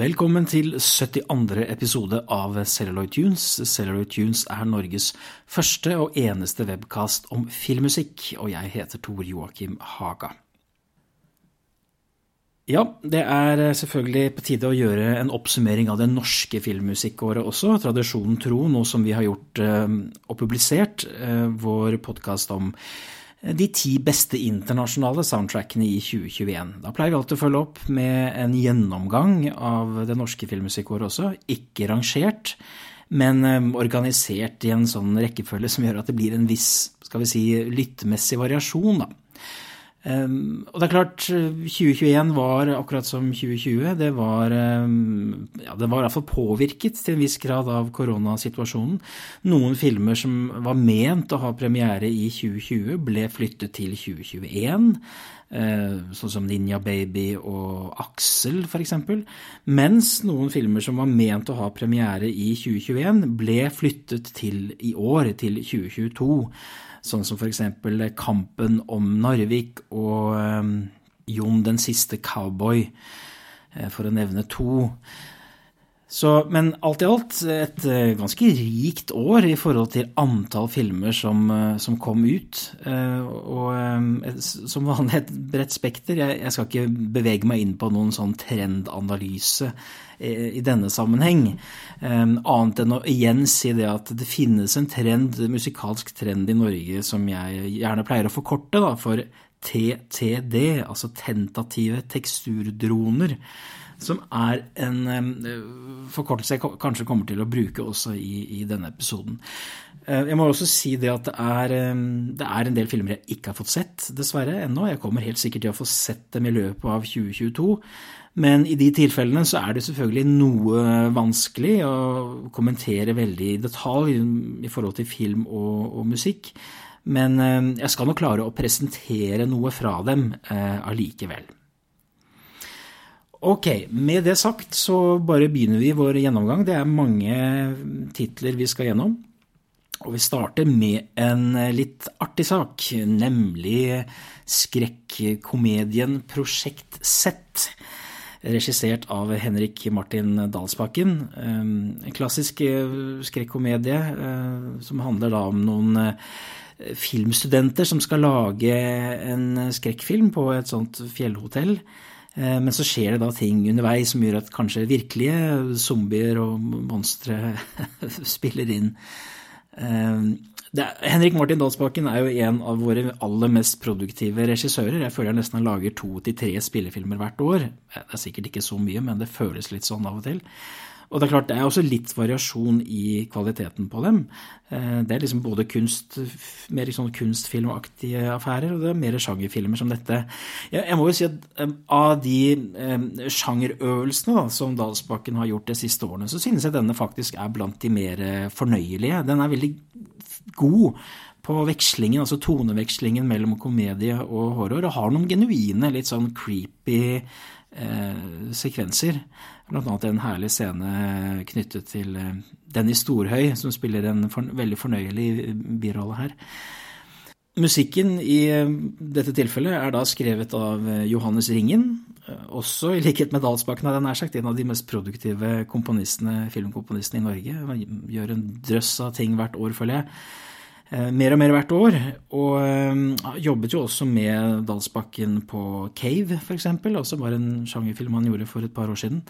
Velkommen til 72. episode av Celluloid Tunes. Celluloid Tunes er Norges første og eneste webkast om filmmusikk, og jeg heter Tor Joakim Haga. Ja, det er selvfølgelig på tide å gjøre en oppsummering av det norske filmmusikkåret også, tradisjonen tro, nå som vi har gjort eh, og publisert eh, vår podkast om de ti beste internasjonale soundtrackene i 2021. Da pleier vi alltid å følge opp med en gjennomgang av det norske filmmusikkåret også. Ikke rangert, men eh, organisert i en sånn rekkefølge som gjør at det blir en viss skal vi si, lyttemessig variasjon. da. Um, og det er klart, 2021 var akkurat som 2020. Det var, um, ja, det var i hvert fall påvirket til en viss grad av koronasituasjonen. Noen filmer som var ment å ha premiere i 2020, ble flyttet til 2021. Uh, sånn som Ninja Baby og Aksel, f.eks. Mens noen filmer som var ment å ha premiere i 2021, ble flyttet til i år, til 2022 sånn som f.eks. Kampen om Narvik og um, Jon den siste cowboy, eh, for å nevne to. Så, men alt i alt et eh, ganske rikt år i forhold til antall filmer som, som kom ut. Og som vanlig et bredt spekter. Jeg, jeg, skal ikke bevege meg inn på noen sånn trendanalyse i denne sammenheng. Annet enn å igjen si det at det finnes en trend, musikalsk trend i Norge som jeg gjerne pleier å forkorte da, for TTD, altså tentative teksturdroner. Som er en forkortelse jeg kanskje kommer til å bruke også i, i denne episoden. Jeg må også si det at det er, det er, en del filmer jeg ikke har fått sett, dessverre, ennå. Jeg kommer helt sikkert til å få sett dem i løpet av 2022. Men i de tilfellene så er det selvfølgelig noe vanskelig å kommentere veldig i detalj i forhold til film og, og musikk. Men eh, jeg skal nok klare å presentere noe fra dem eh, allikevel. Ok, med det sagt så bare begynner vi vår gjennomgang. Det er mange titler vi skal gjennom. Og vi starter med en litt artig sak, nemlig skrekkomedien Prosjekt Z regissert av Henrik Martin Dalsbakken. Eh, en klassisk eh, skrekkomedie eh, som handler da om noen filmstudenter som skal lage en skrekkfilm på et sånt fjellhotell. Men så skjer det da ting underveis som gjør at kanskje virkelige zombier og monstre spiller inn. Er, Henrik Martin Dalsbakken er jo en av våre aller mest produktive regissører. Jeg føler jeg nesten lager to til tre spillefilmer hvert år. Det er sikkert ikke så mye, men det føles litt sånn av og til. Og det er klart, det er også litt variasjon i kvaliteten på dem. Eh, det er liksom både kunst, mer sånn kunstfilmaktige affærer, og det er mer sjangerfilmer som dette. Jeg, må jo si at eh, av de eh, sjangerøvelsene da, som Dalsbakken har gjort de siste årene, så synes jeg denne faktisk er blant de mer fornøyelige. Den er veldig god på vekslingen, altså tonevekslingen mellom komedie og horror, og har noen genuine, litt sånn creepy eh, sekvenser. Blant annet en herlig scene knyttet til eh, Denny Storhøy, som spiller en for, veldig fornøyelig birolle her. Musikken i eh, dette tilfellet er da skrevet av eh, Johannes Ringen, også i likhet med Dalsbakken, er det nær sagt, en av de mest produktive komponistene, filmkomponistene i Norge. Han gjør en drøss av ting hvert år, føler jeg. Eh, mer og mer hvert år. Og jobbet jo også med Dalsbakken på Cave, f.eks., også bare en sjangerfilm han gjorde for et par år siden.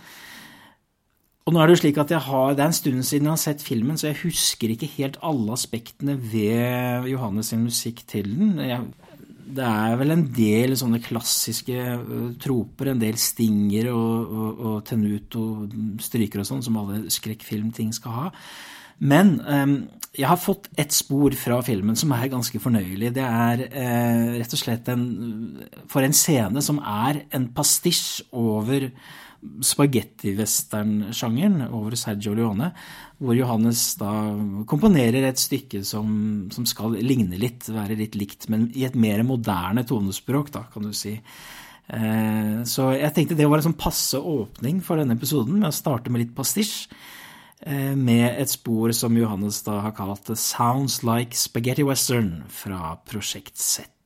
Og nå er Det jo slik at jeg har, det er en stund siden jeg har sett filmen, så jeg husker ikke helt alle aspektene ved Johannes sin musikk til den. Jeg, det er vel en del sånne klassiske troper, en del stinger og, og, og tenut og stryker og sånn, som alle skrekkfilmting skal ha. Men um, jeg har fått et spor fra filmen som er ganske fornøyelig. Det er uh, rett og slett en, for en scene som er en pastisj over spagetti-western-sjangeren, over Sergio Leone, hvor Johannes da komponerer et stykke som, som, skal ligne litt, være litt likt, men i et mer moderne tonespråk, da, kan du si. Uh, så jeg tenkte det var en sånn passe åpning for denne episoden, med å starte med litt pastisj. Eh, med et spor som Johannes da har kalt 'Sounds Like Spaghetti Western' fra Prosjekt Z.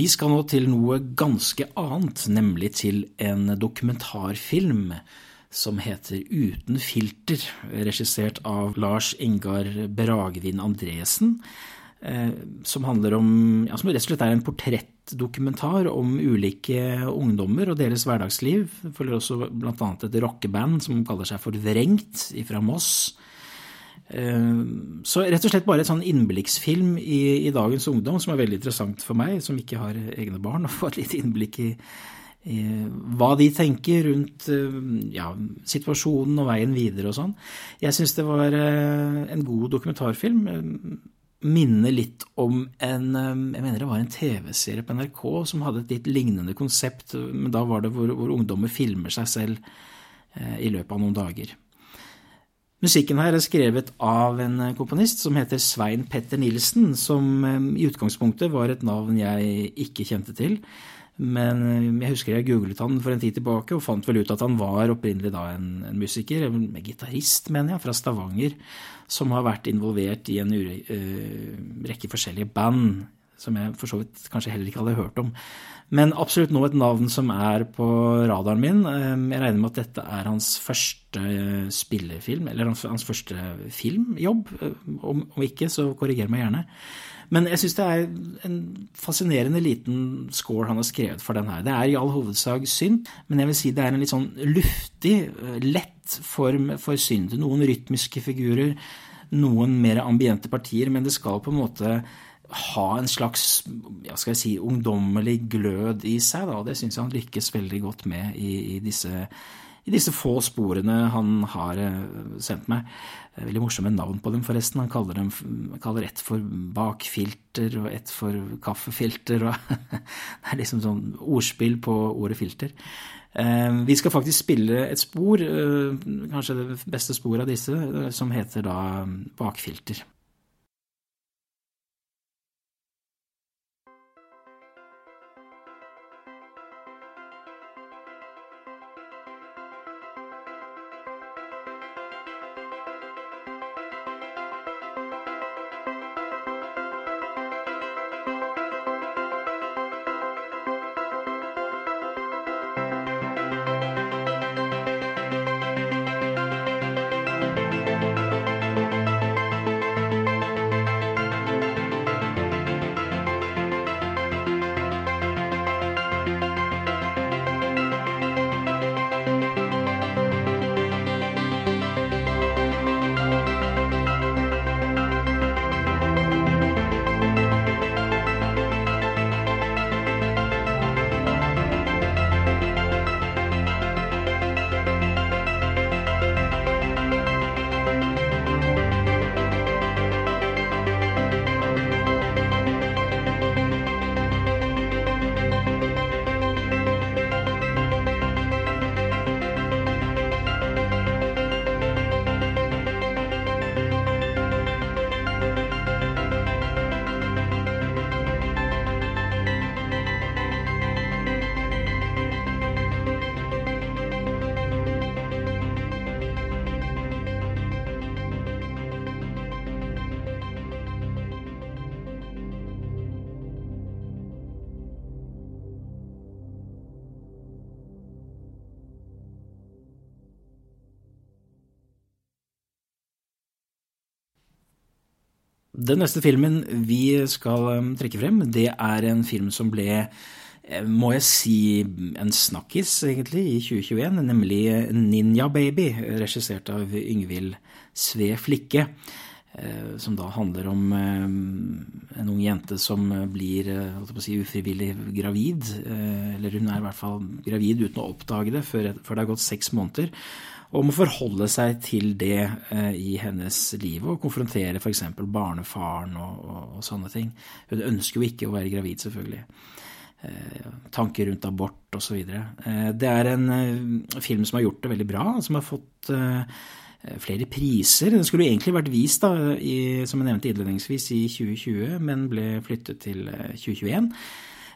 Vi skal nå til noe ganske annet, nemlig til en dokumentarfilm som heter Uten filter, regissert av Lars Ingar Bragvin Andresen. Eh, som handler om ja, som rett og slett er en portrettdokumentar om ulike ungdommer og deres hverdagsliv. Følger også bl.a. et rockeband som kaller seg for Vrengt ifra Moss. Eh, så rett og slett bare et sånn innblikksfilm i, i, dagens ungdom som er veldig interessant for meg, som ikke har egne barn, å få et lite innblikk i, i hva de tenker rundt eh, ja, situasjonen og veien videre og sånn. Jeg syns det var en god dokumentarfilm minner litt om en Jeg mener det var en TV-serie på NRK som hadde et litt lignende konsept, men da var det hvor, hvor ungdommer filmer seg selv eh, i løpet av noen dager. Musikken her er skrevet av en komponist som heter Svein Petter Nilsen, som i utgangspunktet var et navn jeg ikke kjente til. Men jeg husker jeg googlet han for en tid tilbake og fant vel ut at han var opprinnelig da en, en musiker, en gitarist, mener jeg, fra Stavanger, som har vært involvert i en uh, rekke forskjellige band, som jeg for så vidt kanskje heller ikke hadde hørt om. Men absolutt nå et navn som er på radaren min. Jeg regner med at dette er hans første spillefilm, eller hans første filmjobb. Om ikke, så korriger meg gjerne. Men jeg syns det er en fascinerende liten score han har skrevet for den her. Det er i all hovedsak synd, men jeg vil si det er en litt sånn luftig, eh, lett form for synd. Noen rytmiske figurer, noen mer ambiente partier, men det skal på en måte ha en slags ja, skal jeg si, ungdommelig glød i seg. Da. Det syns jeg han lykkes veldig godt med i, i disse i disse få sporene han har eh, sendt meg. Veldig morsomme navn på dem, forresten. Han kaller, dem, kaller ett for bakfilter og ett for kaffefilter. Og det er liksom sånn ordspill på ordet filter. Eh, vi skal faktisk spille et spor, eh, kanskje det beste sporet av disse, som heter da bakfilter. Den neste filmen vi skal um, trekke frem, det er en film som ble eh, må jeg si en snakkis, egentlig, i 2021, nemlig Ninja Baby, regissert av Yngvild Sve Flikke. Eh, som da handler om eh, en ung jente som blir si, ufrivillig gravid. Eller hun er i hvert fall gravid uten å oppdage det før det har gått seks måneder og må forholde seg til det eh, i hennes liv og konfrontere f.eks. barnefaren og, og, og, sånne ting. Hun ønsker jo ikke å være gravid, selvfølgelig. Eh, tanker rundt abort osv. Eh, det er en film som har gjort det veldig bra, som har fått flere priser. Den skulle egentlig vært vist, da, i, som jeg nevnte innledningsvis, i 2020, men ble flyttet til 2021.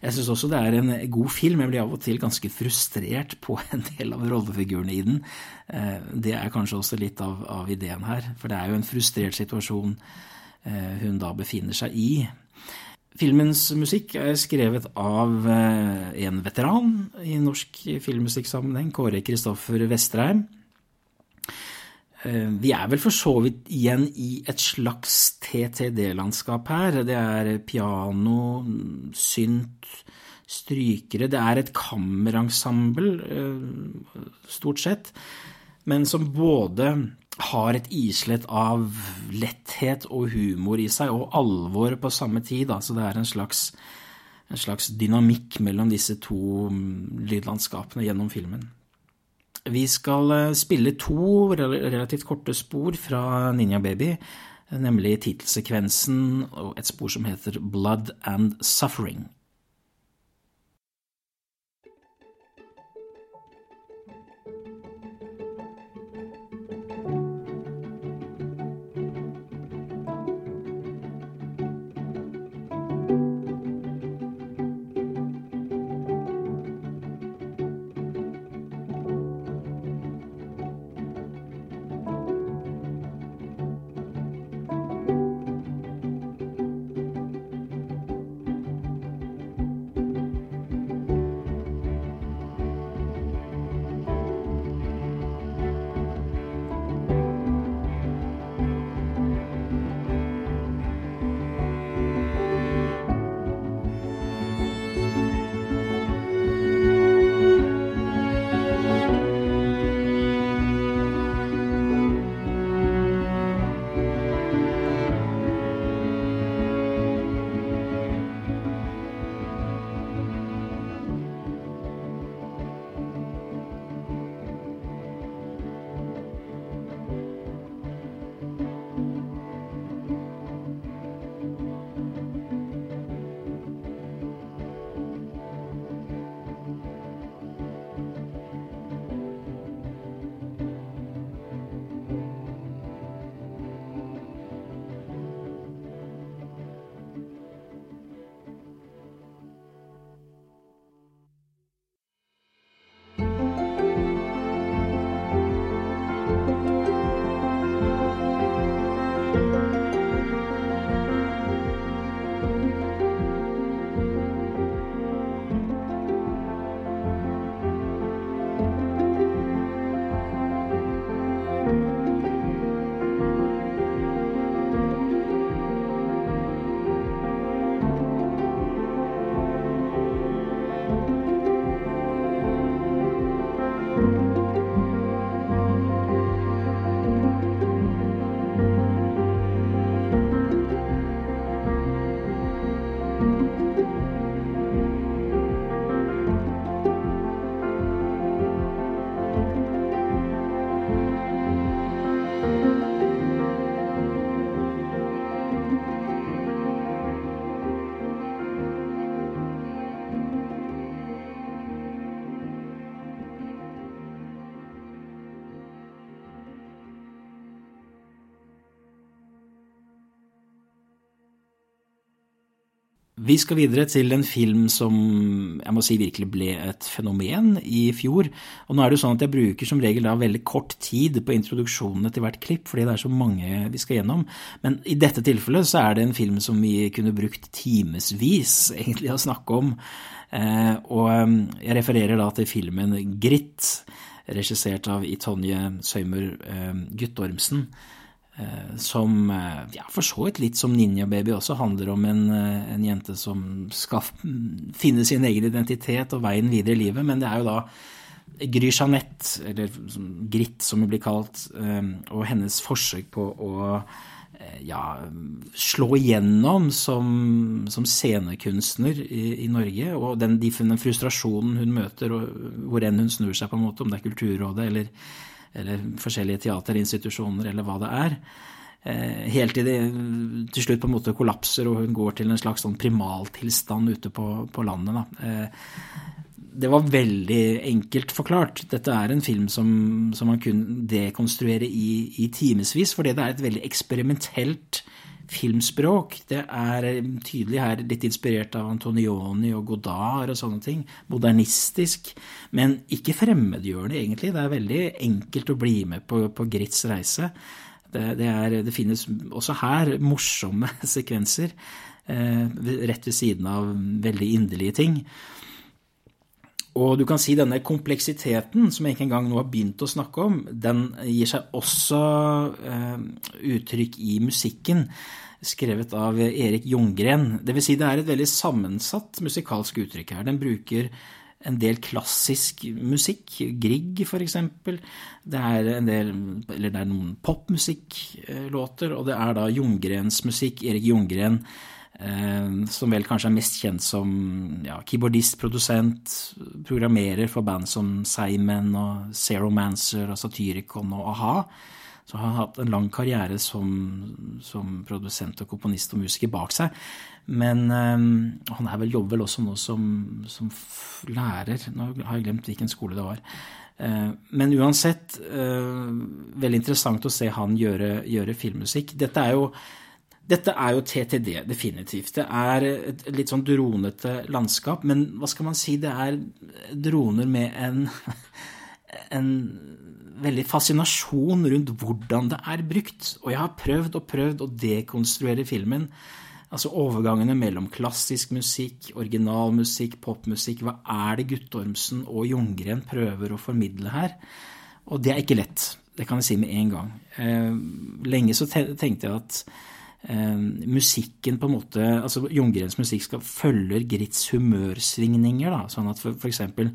Eh, jeg syns også det er en god film. Jeg blir av og til ganske frustrert på en del av rollefigurene i den. Eh, det er kanskje også litt av, av ideen her, for det er jo en frustrert situasjon eh, hun da befinner seg i. Filmens musikk er skrevet av en veteran i norsk filmmusikksammenheng, Kåre Kristoffer Vestreim. Vi er vel for så vidt igjen i et slags TTD-landskap her. Det er piano, synt, strykere. Det er et kammerensemble, stort sett, men som både har et islett av letthet og humor i seg, og alvor på samme tid. Så det er en slags, en slags dynamikk mellom disse to mm, lydlandskapene gjennom filmen. Vi skal eh, spille to relativt korte spor fra Ninja Baby, nemlig tittelsekvensen og et spor som heter Blood and Suffering. Vi skal videre til en film som jeg må si virkelig ble et fenomen i fjor. Og nå er det jo sånn at jeg bruker som regel da veldig kort tid på introduksjonene til hvert klipp, fordi det er så mange vi skal gjennom. Men i dette tilfellet så er det en film som vi kunne brukt timevis egentlig å snakke om. Eh, og eh, jeg refererer da til filmen Gritt, regissert av Itonje Søymer eh, Guttormsen. Eh, som eh, ja, for så vidt litt som Ninja Baby også handler om en, eh, en, jente som skal finne sin egen identitet og veien videre i livet. Men det er jo da Gry Jeanette, eller Gritt som hun blir kalt, og hennes forsøk på å ja, slå igjennom som, som scenekunstner i, i, Norge. Og den, den frustrasjonen hun møter, hvor enn hun snur seg, på en måte, om det er Kulturrådet eller eller forskjellige teaterinstitusjoner, eller hva det er. Eh, helt til det til slutt på en måte kollapser, og hun går til en slags sånn primaltilstand ute på, på landet. Da. Eh, det var veldig enkelt forklart. Dette er en film som, som man kunne dekonstruere i, i timevis, fordi det er et veldig eksperimentelt filmspråk. Det er eh, tydelig her litt inspirert av Antonioni og Godard og sånne ting. Modernistisk, men ikke fremmedgjørende, egentlig. Det er veldig enkelt å bli med på, på Grits reise. Det, det, er, det, finnes også her morsomme sekvenser. rett ved siden av veldig inderlige ting. Og du kan si denne kompleksiteten som jeg ikke engang nå har begynt å snakke om, den gir seg også eh, uttrykk i musikken, skrevet av Erik Ljunggren. Det vil si det er et veldig sammensatt musikalsk uttrykk her. Den bruker en del klassisk musikk, Grieg f.eks. Det er en del, eller det er noen popmusikklåter, og det er da Ljunggrens musikk, Erik Junggren, Eh, som vel kanskje er mest kjent som ja, keyboardist, produsent, programmerer for band som Simon og Zero Mancer og Satyricon og a-ha. Så han hatt en lang karriere som, som produsent og komponist og musiker bak seg. Men um, han er vel, jobber vel også nå som, som, lærer. Nå har jeg glemt hvilken skole det var. Uh, men uansett, uh, veldig interessant å se han gjøre, gjøre filmmusikk. Dette er jo dette er jo TTD, definitivt. Det er et litt sånn dronete landskap, men hva skal man si, det er droner med en, en veldig fascinasjon rundt hvordan det er brukt. Og jeg har prøvd og prøvd å dekonstruere filmen. Altså overgangene mellom klassisk musikk, originalmusikk, popmusikk. Hva er det Guttormsen og Ljunggren prøver å formidle her? Og det er ikke lett. Det kan jeg si med en gang. Eh, lenge så tenkte jeg at musikken på en måte altså Ljunggrens musikk skal følger Grits humørsvingninger. da, sånn at for, eksempel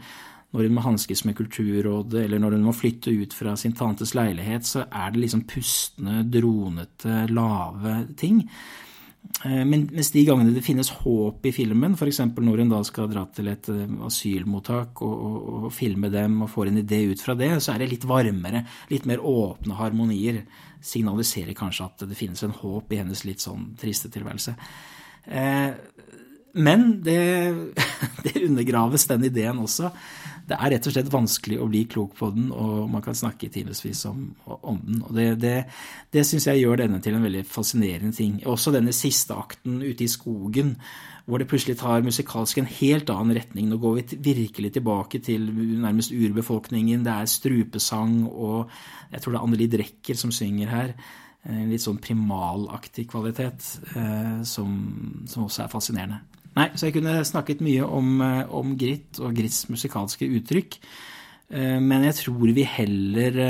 når hun må hanskes med Kulturrådet, eller når hun må flytte ut fra sin tantes leilighet, så er det liksom pustende, dronete, lave ting. Eh, men mens de gangene det finnes håp i filmen, f.eks. når hun da skal dra til et eh, asylmottak og, og, og, filme dem og får en idé ut fra det, så er det litt varmere, litt mer åpne harmonier. Signaliserer kanskje at det finnes en håp i hennes litt sånn triste tilværelse. Eh, men det, det undergraves, den ideen også det er rett og slett vanskelig å bli klok på den, og man kan snakke timevis om, om, den. Og det, det, det syns jeg gjør denne til en veldig fascinerende ting. Også denne siste akten ute i skogen, hvor det plutselig tar musikalsk en helt annen retning. Nå går vi virkelig tilbake til nærmest urbefolkningen. Det er strupesang, og jeg tror det er Anneli Drecker som synger her. Litt sånn primalaktig kvalitet eh, som, som også er fascinerende. Nei, så jeg kunne snakket mye om, eh, om Grit og Grits musikalske uttrykk. Eh, men jeg tror vi heller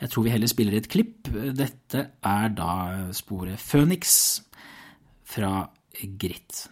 Jeg tror vi heller spiller et klipp. Dette er da sporet Phoenix fra Grit.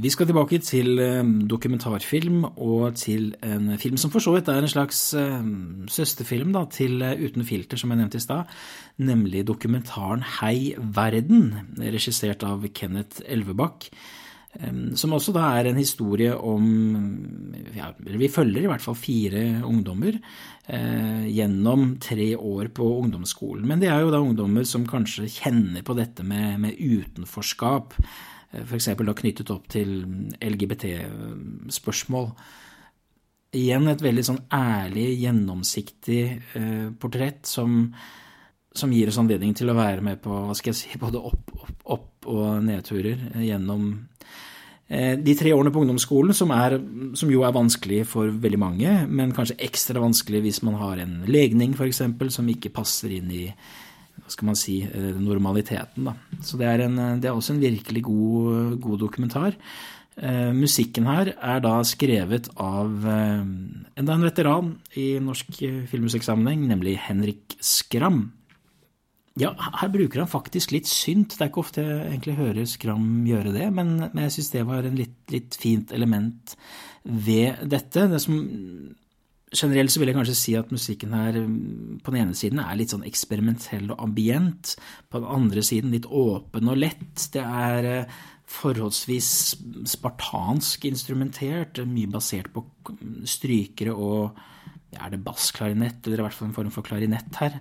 Vi skal tilbake til eh, dokumentarfilm og til en film som for så vidt er en slags eh, søsterfilm da, til eh, Uten filter, som jeg nevnte i stad, nemlig dokumentaren Hei verden, regissert av Kenneth Elvebakk. Som også da er en historie om ja, Vi følger i hvert fall fire ungdommer eh, gjennom tre år på ungdomsskolen. Men det er jo da ungdommer som kanskje kjenner på dette med, med utenforskap f.eks. da knyttet opp til LGBT-spørsmål. Igjen et veldig sånn ærlig, gjennomsiktig eh, portrett som, som, gir oss anledning til å være med på hva skal jeg si, både opp, opp, opp og nedturer eh, gjennom eh, de tre årene på ungdomsskolen, som, er, som, jo er vanskelig for veldig mange, men kanskje ekstra vanskelig hvis man har en legning f.eks. som ikke passer inn i hva skal man si, eh, normaliteten. Da. Så det er, en, det er, også en virkelig god, god dokumentar. Eh, musikken her er da skrevet av eh, enda en veteran i norsk filmmusikksammenheng, nemlig Henrik Skram. Ja, her bruker han faktisk litt synt. Det er ikke ofte jeg egentlig hører Skram gjøre det, men, men jeg syns det var en litt, litt, fint element ved dette. Det som Generelt så vil jeg kanskje si at musikken her mm, på den ene siden er litt sånn eksperimentell og ambient. På den andre siden litt åpen og lett. Det er eh, forholdsvis spartansk instrumentert, mye basert på strykere og Er det bassklarinett, eller i hvert fall en form for klarinett her?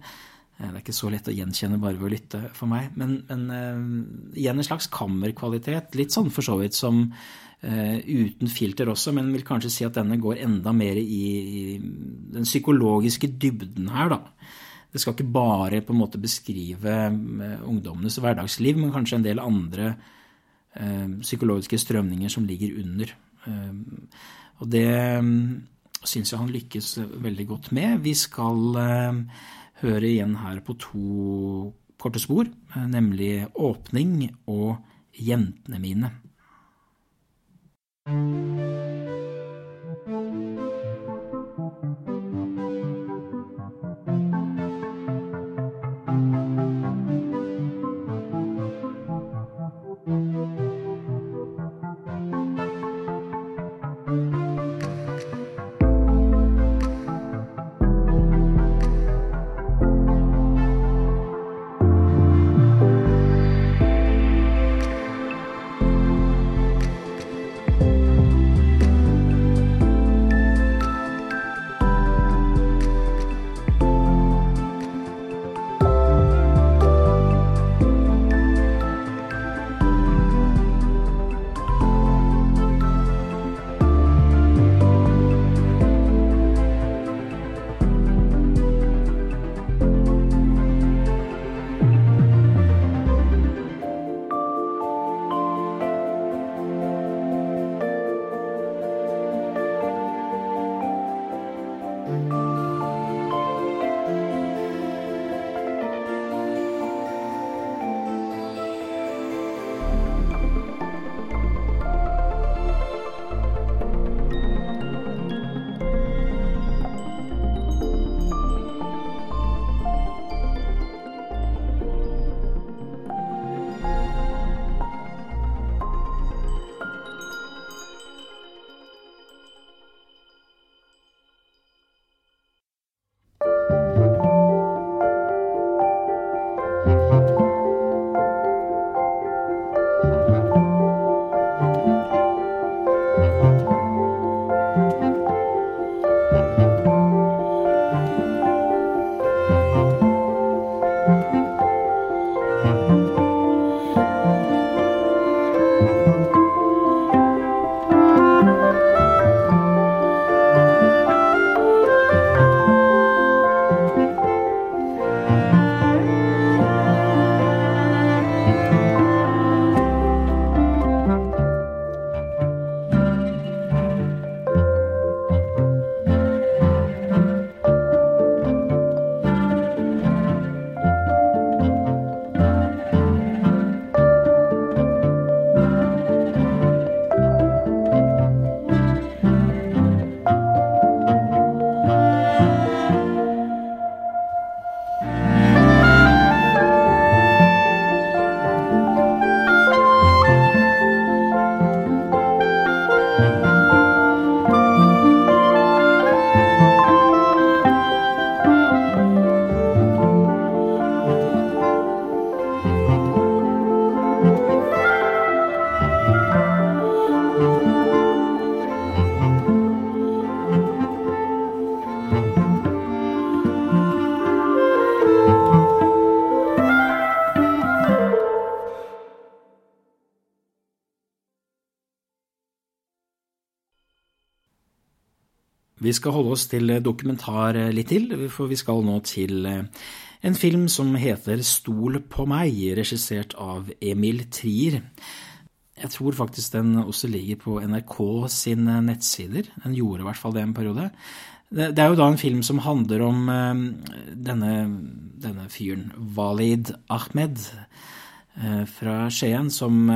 Eh, det er ikke så lett å gjenkjenne bare ved å lytte for meg. Men, men igjen en slags kammerkvalitet. Litt sånn for så vidt som Eh, uten filter også, men vil kanskje si at denne går enda mer i, den psykologiske dybden her, da. Det skal ikke bare på en måte beskrive eh, ungdommenes hverdagsliv, men kanskje en del andre eh, psykologiske strømninger som ligger under. Eh, og det mm, syns jeg han lykkes veldig godt med. Vi skal eh, høre igjen her på to korte spor, eh, nemlig Åpning og Jentene mine. Thank you. Vi skal holde oss til dokumentar litt til, for vi skal nå til en film som heter Stol på meg, regissert av Emil Trier. Jeg tror faktisk den også ligger på NRK sine nettsider. Den gjorde i hvert fall det en periode. Det er jo da en film som handler om denne, denne fyren, Walid Ahmed fra Skien, som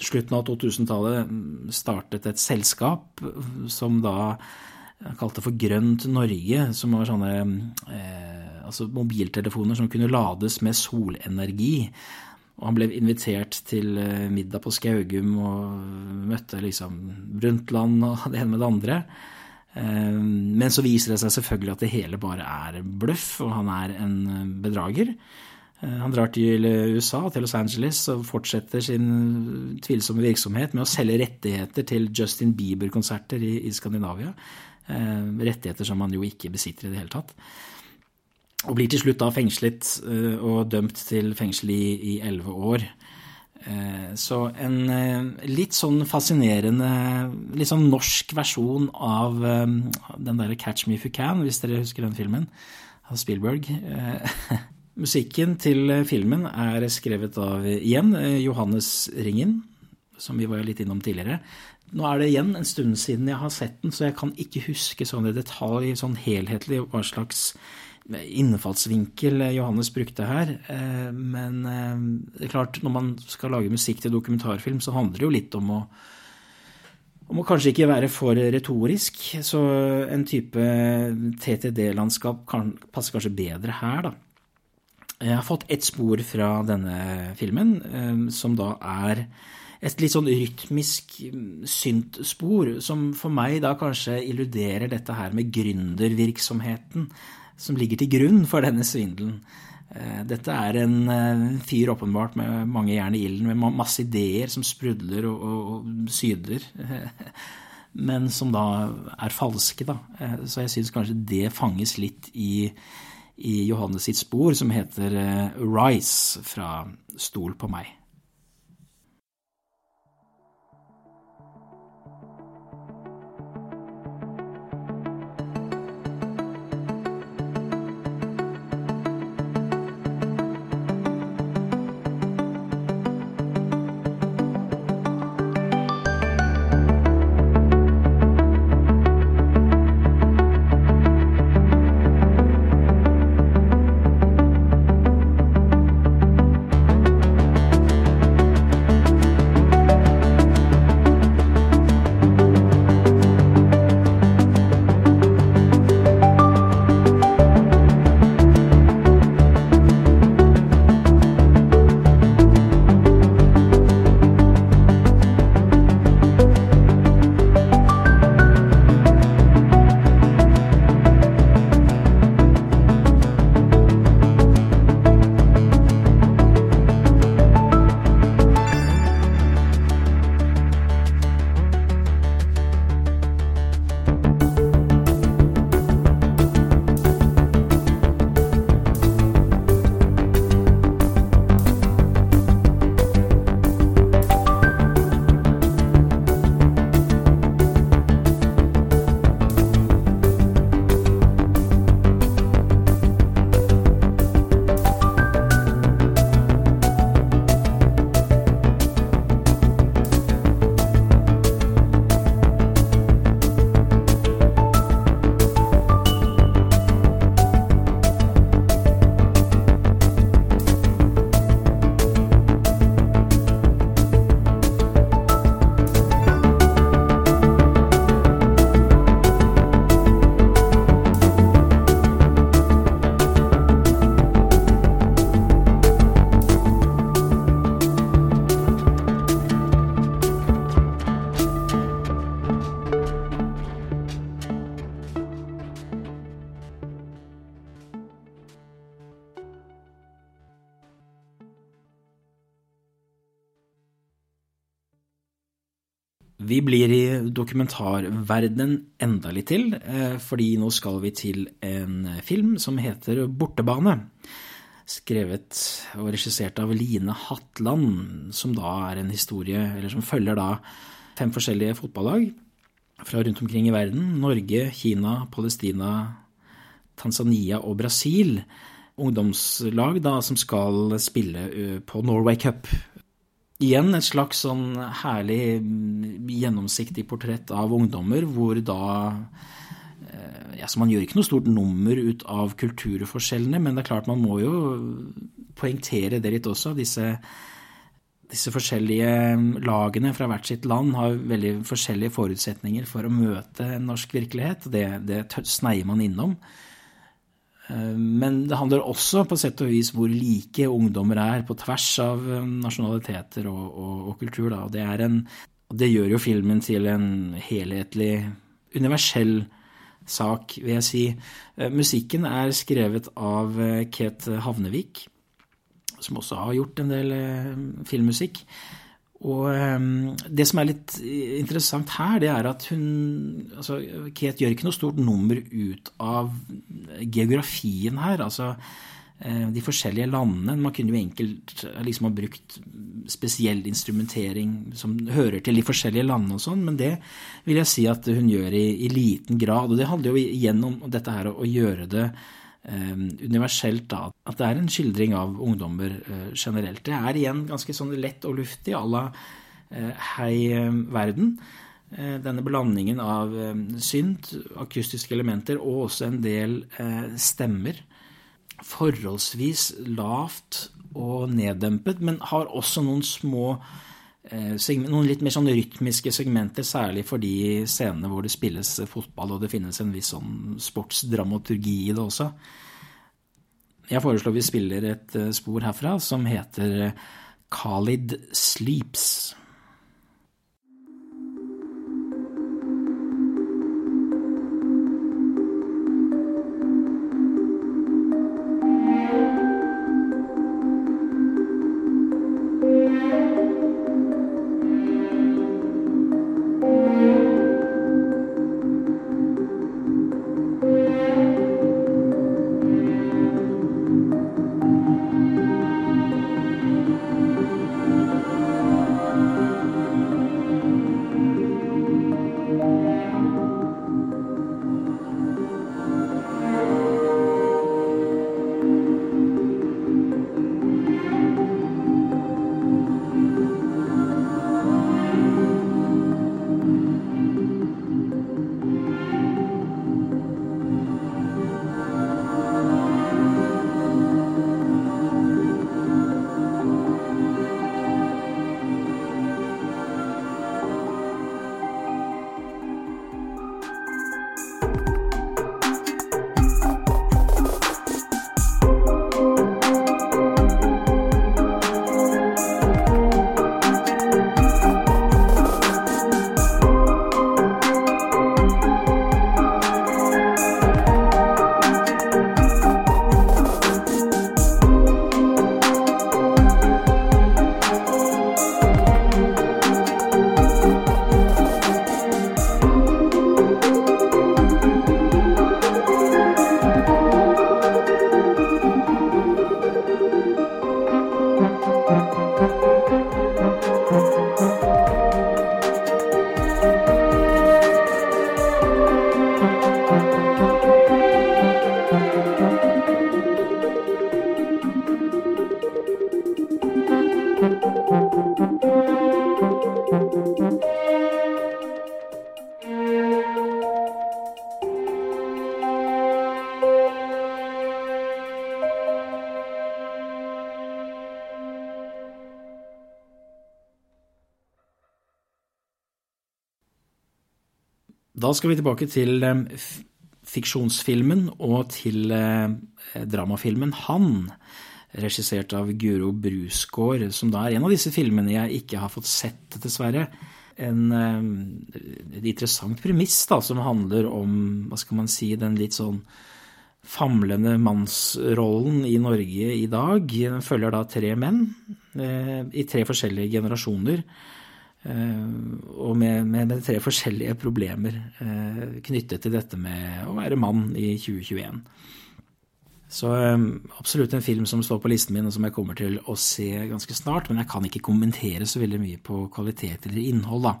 slutten av 2000-tallet startet et selskap som da kalte for Grønt Norge, som var sånne eh, altså mobiltelefoner som kunne lades med solenergi. Og han ble invitert til eh, middag på Skaugum og møtte liksom Brundtland og det ene med det andre. Eh, men så viser det seg selvfølgelig at det hele bare er bløff, og han er en bedrager. Eh, han drar til USA, til Los Angeles, og fortsetter sin tvilsomme virksomhet med å selge rettigheter til Justin Bieber-konserter i, i, Skandinavia. Eh, rettigheter som han jo ikke besitter i det hele tatt. Og blir til slutt da fengslet eh, og dømt til fengsel i elleve år. Eh, så en eh, litt sånn fascinerende, litt sånn norsk versjon av eh, den derre Catch Me If You Can, hvis dere husker den filmen, av Spielberg. Musikken til filmen er skrevet av igjen Johannes Ringen, som vi var litt innom tidligere. Nå er det igjen en stund siden jeg har sett den, så jeg kan ikke huske sånn i detalj, sånn helhetlig, hva slags innfallsvinkel Johannes brukte her. Eh, men eh, det er klart, når man skal lage musikk til dokumentarfilm, så handler det jo litt om å om å kanskje ikke være for retorisk, så en type TTD-landskap kan, passer kanskje bedre her, da. Jeg har fått ett spor fra denne filmen, eh, som da er et litt sånn rytmisk mm, syntspor, som for meg da kanskje illuderer dette her med gründervirksomheten som ligger til grunn for denne svindelen. Eh, dette er en eh, fyr åpenbart med mange jern i ilden, med masse ideer som sprudler og, og, og syder. Men som da er falske, da. Så jeg syns kanskje det fanges litt i i Johannes sitt spor, som heter eh, Rise fra Stol på meg. Vi blir i dokumentarverdenen enda litt til, eh, fordi nå skal vi til en film som heter Bortebane. Skrevet og regissert av Line Hatland, som da er en historie, eller som følger da fem forskjellige fotballag. fra rundt omkring i verden. Norge, Kina, Palestina, Tanzania og Brasil. Ungdomslag da, som skal spille på Norway Cup. Igjen et slags sånn herlig mm, gjennomsiktig portrett av ungdommer, hvor da ja, så Man gjør ikke noe stort nummer ut av kulturforskjellene, men det er klart man må jo poengtere det litt også. Disse disse forskjellige lagene fra hvert sitt land har veldig forskjellige forutsetninger for å møte norsk virkelighet. Det, det sneier man innom. Eh, men det handler også på sett og vis hvor like ungdommer er på tvers av eh, nasjonaliteter og, og, og kultur. Da. Det, en, det, gjør jo filmen til en helhetlig, universell sak, vil jeg si. Eh, musikken er skrevet av Kate Havnevik som også har gjort en del filmmusikk. Og eh, det som er litt interessant her, det er at hun altså Kate gjør ikke noe stort nummer ut av geografien her. altså eh, de forskjellige landene. Man kunne jo enkelt liksom ha brukt spesiell instrumentering som hører til de forskjellige landene og sånn, men det vil jeg si at hun gjør i, i liten grad. Og det handler jo igjen dette her å gjøre det Eh, universelt da, at det er en skildring av ungdommer eh, generelt. Det er igjen ganske sånn lett og luftig à la eh, Hei verden. Denne blandingen av synt, akustiske elementer og også en del stemmer. Forholdsvis lavt og neddempet, men har også noen små noen litt mer sånn rytmiske segmenter, særlig for de scenene hvor det spilles fotball og det finnes en viss sånn sportsdramaturgi i det også. Jeg foreslår vi spiller et eh, spor herfra som heter eh, Khalid Sleeps. Da skal vi tilbake til eh, fiksjonsfilmen og til eh, dramafilmen Han, regissert av Guro Brusgaard, som da er en av disse filmene jeg ikke har fått sett, dessverre. En, eh, et interessant premiss da, som handler om, hva skal man si, den litt sånn famlende mannsrollen i Norge i dag. Den følger da tre menn i tre forskjellige generasjoner Eh, og med, med, med, tre forskjellige problemer eh, knyttet til dette med å være mann i 2021. Så absolutt en film som står på listen min, og som jeg kommer til å se ganske snart. Men jeg kan ikke kommentere så veldig mye på kvalitet eller innhold, da.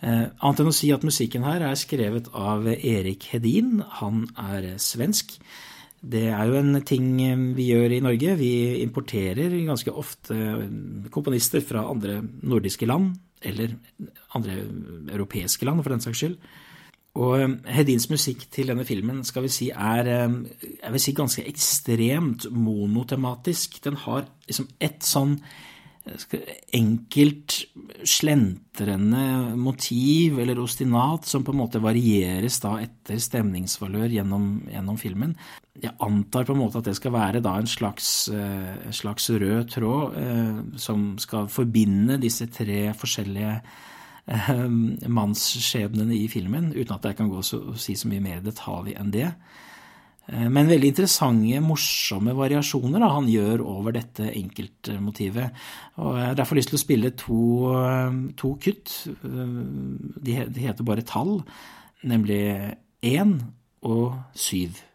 Annet enn å si at musikken her er skrevet av Erik Hedin. Han er svensk. Det er jo en ting vi gjør i Norge. Vi importerer ganske ofte komponister fra andre nordiske land, eller andre europeiske land, for den saks skyld. Og Hedins musikk til denne filmen skal vi si er jeg vil si, ganske ekstremt monotematisk. Den har liksom ett sånn enkelt, slentrende motiv eller ostinat som på en måte varieres da etter stemningsvalør gjennom, gjennom filmen. Jeg antar på en måte at det skal være da en slags, en eh, slags rød tråd eh, som skal forbinde disse tre forskjellige eh, mannsskjebnene i filmen, uten at jeg kan gå og si så mye mer detalj enn det. Eh, men veldig interessante, morsomme variasjoner da, han gjør over dette enkeltmotivet. Og Jeg har derfor lyst til å spille to, eh, to kutt. Eh, de heter bare tall, nemlig én og syv.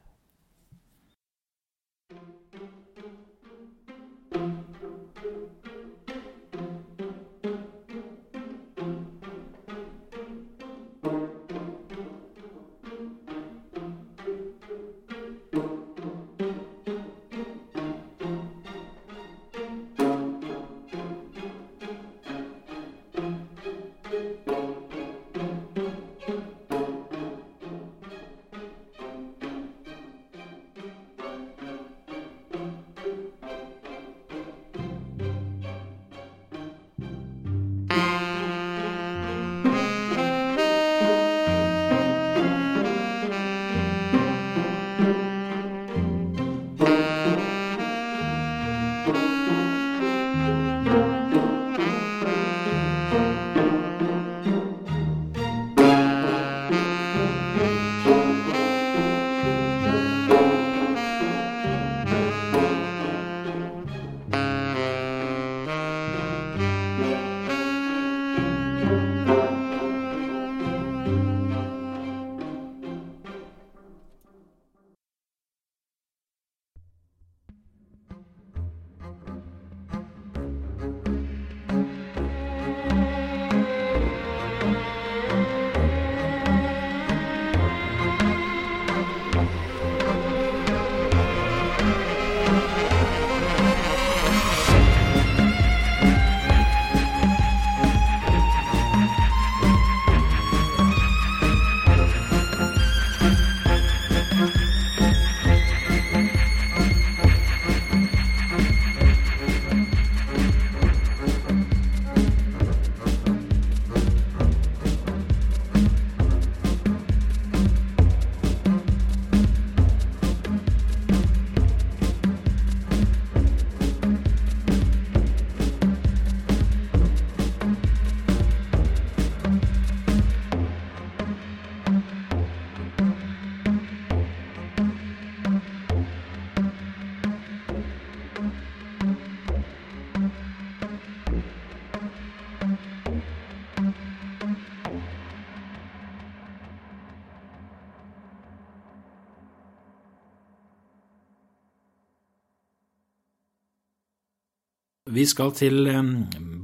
Vi skal til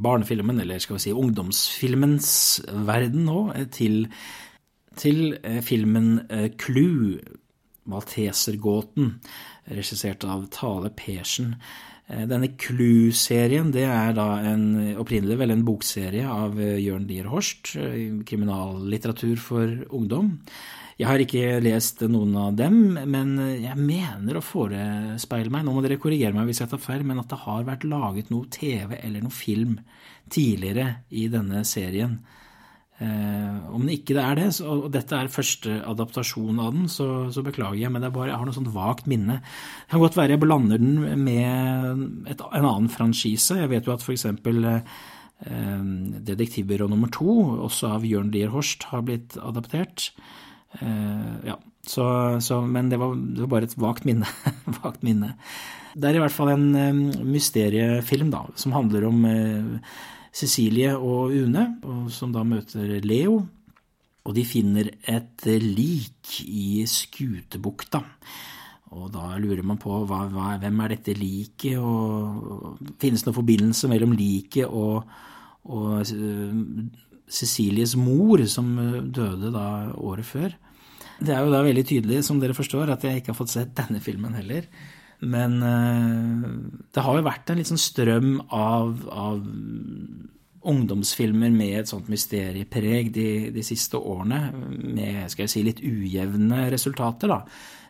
barnefilmen, eller skal vi si ungdomsfilmens verden nå, eh, til, til eh, filmen eh, Clue, Maltesergåten, regissert av Tale Persen. Denne Clue-serien det er da en, opprinnelig vel en bokserie av Jørn Lier Horst, kriminallitteratur for ungdom. Jeg har ikke lest noen av dem, men jeg mener å forespeile meg, nå må dere korrigere meg hvis jeg tar feil, men at det har vært laget noe TV eller noe film tidligere i denne serien. Eh, om det ikke er det, så, og dette er første adaptasjon av den, så, så beklager jeg, men bare, jeg har noe sånt vagt minne. Det kan godt være jeg blander den med et, en annen franchise. Jeg vet jo at f.eks. Eh, Detektivbyrå nummer to, også av Jørn Lier Horst, har blitt adaptert. Uh, ja, så, så, men det var, det var, bare et vagt minne. vagt minne. Det er i hvert fall en mysteriefilm da, som handler om uh, Cecilie og Une, og som da møter Leo. Og de finner et lik i Skutebukta. Og da lurer man på hva, hva, hvem er dette liket, og finnes det noen forbindelse mellom liket og, og Cecilies mor, som døde da året før. Det er jo da veldig tydelig, som dere forstår, at jeg ikke har fått sett denne filmen heller. Men det har jo vært en litt sånn strøm av, av ungdomsfilmer med et sånt mysteriepreg de, de, siste årene, med skal jeg si, litt ujevne resultater. da.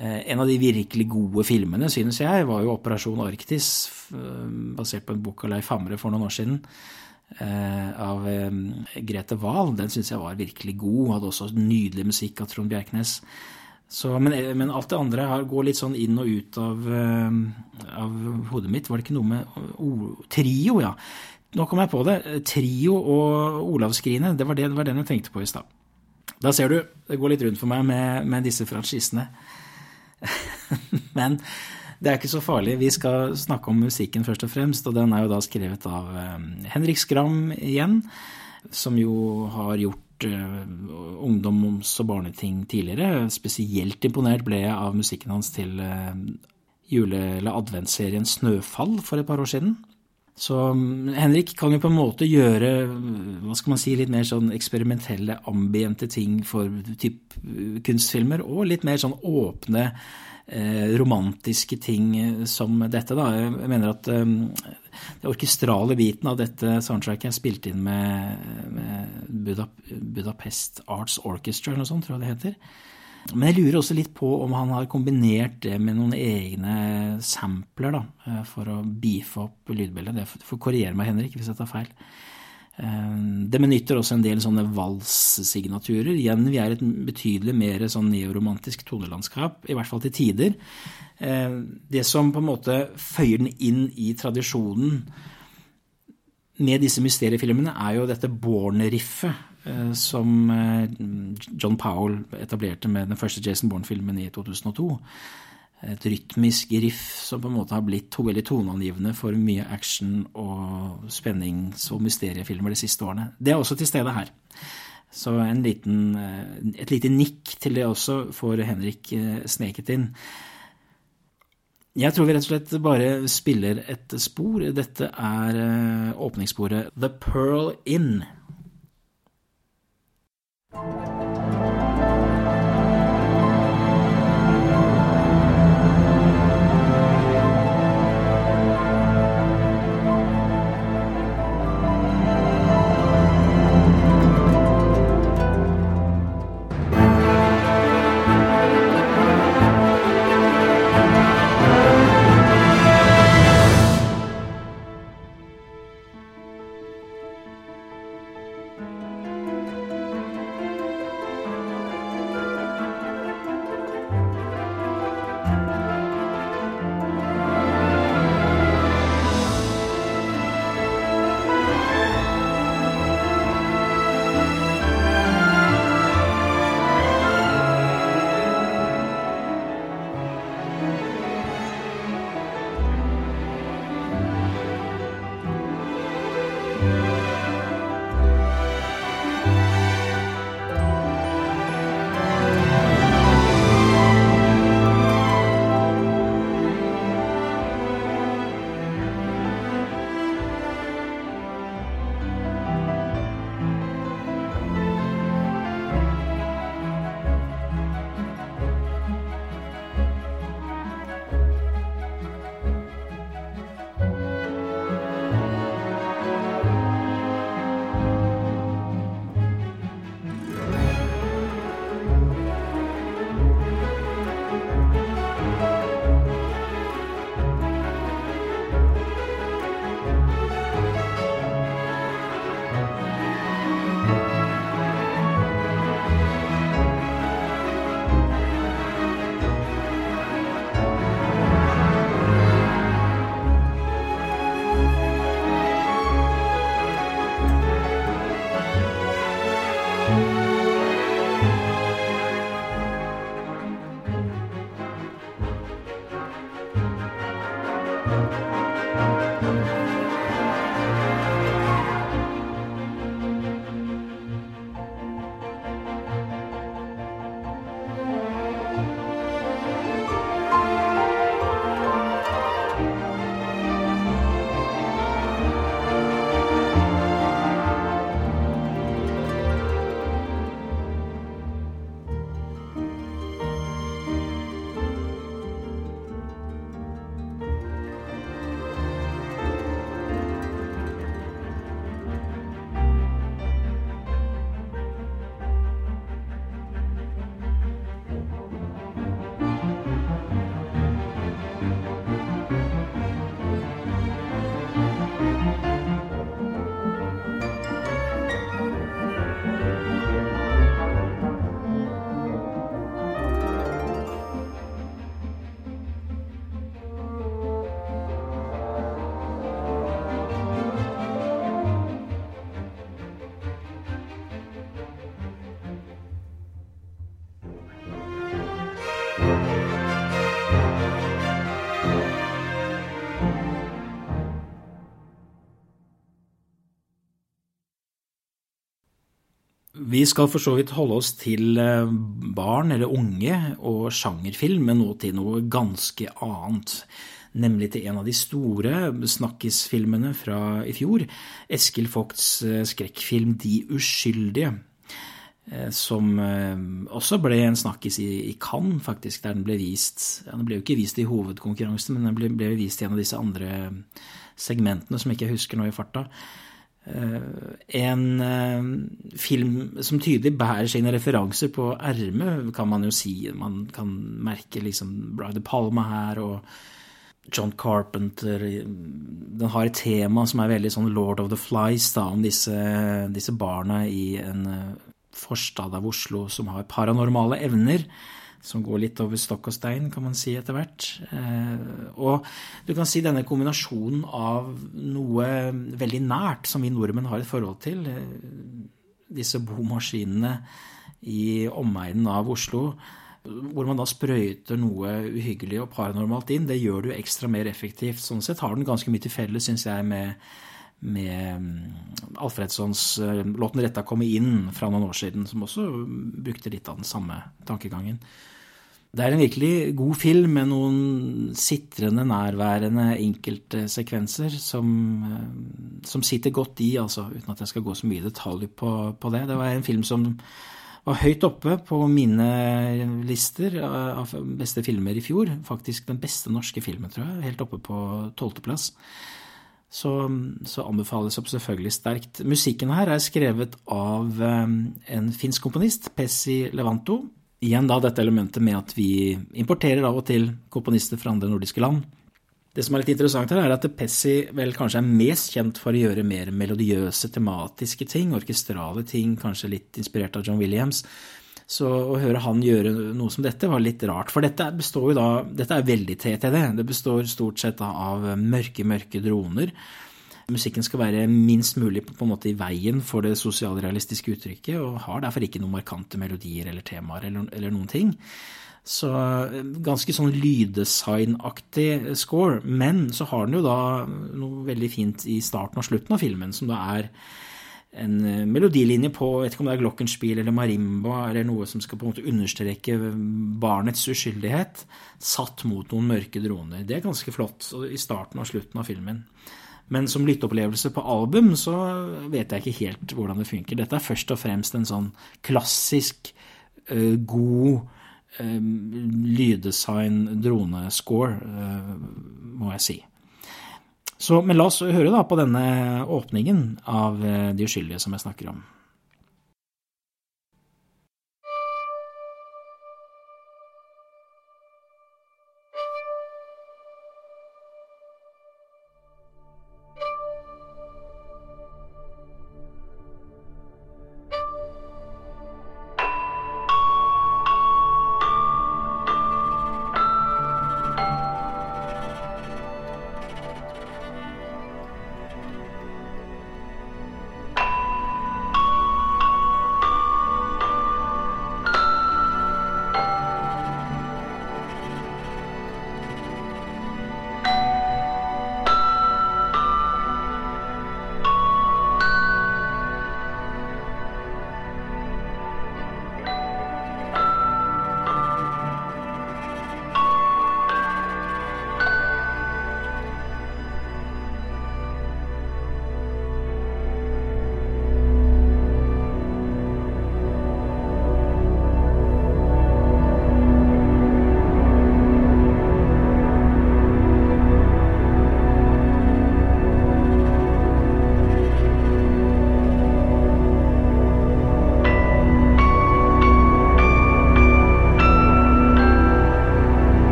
En av de virkelig gode filmene, synes jeg, var jo 'Operasjon Arktis', basert på en bok av Leif Hamre for noen år siden. Av Grete Wahl. Den syns jeg var virkelig god. Hadde også nydelig musikk av Trond Bjerknes. Så, men, men, alt det andre her går litt sånn inn og ut av, av hodet mitt. Var det ikke noe med oh, Trio, ja. Nå kom jeg på det. Trio og Olavsskrinet. det det, det var den jeg tenkte på i stad. Da ser du, det går litt rundt for meg med, med disse franchisene. Men det er ikke så farlig. Vi skal snakke om musikken først og fremst, og den er jo da skrevet av um, Henrik Skram igjen, som jo har gjort uh, ungdoms- og barneting tidligere. Spesielt imponert ble jeg av musikken hans til uh, jule- eller adventsserien Snøfall for et par år siden. Så mm, Henrik kan jo på en måte gjøre hva skal man si, litt mer sånn eksperimentelle, ambiente ting for typ kunstfilmer, og litt mer sånn åpne, eh, romantiske ting som dette. da. Jeg mener at den det orkestrale biten av dette soundtracket er spilt inn med, med Budapest Arts Orchestra, eller noe sånt, tror jeg det heter. Men jeg lurer også litt på om han har kombinert det med noen egne sampler da, eh, for å beefe opp lydbildet. Det får korrigere meg, Henrik, hvis jeg tar feil. Eh, det benytter også en del sånne valssignaturer. Igjen, vi er et betydelig mer sånn neoromantisk tonelandskap, i hvert fall til tider. Eh, det som på en måte føyer den inn i tradisjonen med disse mysteriefilmene, er jo dette Born-riffet Eh, som eh, John Powell etablerte med den første Jason Bourne-filmen i 2002. Et rytmisk riff som på en måte har blitt veldig toneangivende for mye action og spennings- og mysteriefilmer de siste årene. Det er også til stede her. Så liten, eh, et lite nikk til det også får Henrik sneket inn. Jeg tror vi rett og slett bare spiller et spor. Dette er åpningssporet The Pearl Inn. Vi skal for så vidt holde oss til eh, barn eller unge og sjangerfilm, men nå til noe ganske annet. Nemlig til en av de store snakkisfilmene fra i fjor. Eskil Vogts eh, skrekkfilm De uskyldige. Eh, som også ble en snakkis i, Cannes, faktisk, der den ble vist. Den ble jo ikke vist i hovedkonkurransen, men den ble, vist i en av disse andre segmentene som jeg ikke husker nå i farta. Eh, en eh, film som tydelig bærer sine referanser på ermet, kan man jo si. Man kan merke liksom Bride Palma her og John Carpenter. Den har et tema som er veldig sånn Lord of the Flies, da, om disse, disse barna i en eh, forstad av Oslo som har paranormale evner som går litt over stokk og stein, kan man si etter hvert. Eh, og du kan si denne kombinasjonen av noe veldig nært som vi nordmenn har et forhold til, eh, disse bomaskinene i omegnen av Oslo, hvor man da sprøyter noe uhyggelig og paranormalt inn, det gjør det jo ekstra mer effektivt. Sånn sett har den ganske mye til felles, syns jeg, med, med mm, Alfredssons eh, låten 'Retta komme inn' fra noen år siden, som også brukte litt av den samme tankegangen. Det er en virkelig god film med noen sitrende, nærværende enkeltsekvenser som, eh, som sitter godt i, altså, uten at jeg skal gå så mye i detalj på, på, det. Det var en film som var høyt oppe på mine lister av beste filmer i fjor. Faktisk den beste norske filmen, tror jeg. Helt oppe på tolvteplass. Så, så anbefales opp selvfølgelig sterkt. Musikken her er skrevet av eh, en finsk komponist, Pessi Levanto igjen da dette elementet med at vi importerer av og til komponister fra andre nordiske land. Det som er litt interessant her, er at Pessi vel kanskje er mest kjent for å gjøre mer melodiøse, tematiske ting, orkestrale ting, kanskje litt inspirert av John Williams. Så å høre han gjøre noe som dette var litt rart, for dette består jo da Dette er veldig TTD. Det består stort sett av mørke, mørke droner musikken skal være minst mulig på en måte i veien for det sosialrealistiske uttrykket, og har derfor ikke noen markante melodier eller temaer eller, eller noen ting. Så eh, ganske sånn lyddesignaktig score. Men så har den jo da noe veldig fint i starten og slutten av filmen, som da er en eh, melodilinje på vet ikke om det er glockenspiel eller marimba eller noe som skal på en måte understreke barnets uskyldighet, satt mot noen mørke droner. Det er ganske flott i starten og slutten av filmen. Men som lytteopplevelse på album så vet jeg ikke helt hvordan det funker. Dette er først og fremst en sånn klassisk, uh, god uh, lyddesign dronescore, uh, må jeg si. Så, men la oss høre da på denne åpningen av De uskyldige som jeg snakker om.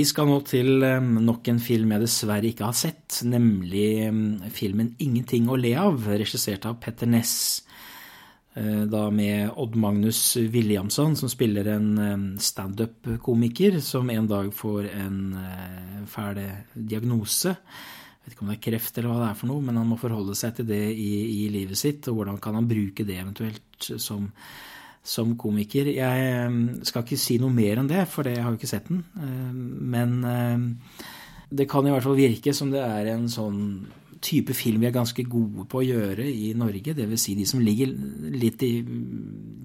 Vi skal nå til eh, nok en film jeg dessverre ikke har sett, nemlig eh, filmen 'Ingenting å le av', regissert av Petter Ness. Eh, da med Odd Magnus Williamson, som spiller en standup-komiker som en dag får en fæl diagnose. Jeg vet ikke om det er kreft eller hva det er for noe, men han må forholde seg til det i, i livet sitt, og hvordan kan han bruke det eventuelt som som komiker. Jeg eh, skal ikke si noe mer enn det, for jeg har jo ikke sett den. Eh, men eh, det kan i hvert fall virke som det er en sånn type film vi er ganske gode på å gjøre i Norge. Dvs. Si de som ligger litt i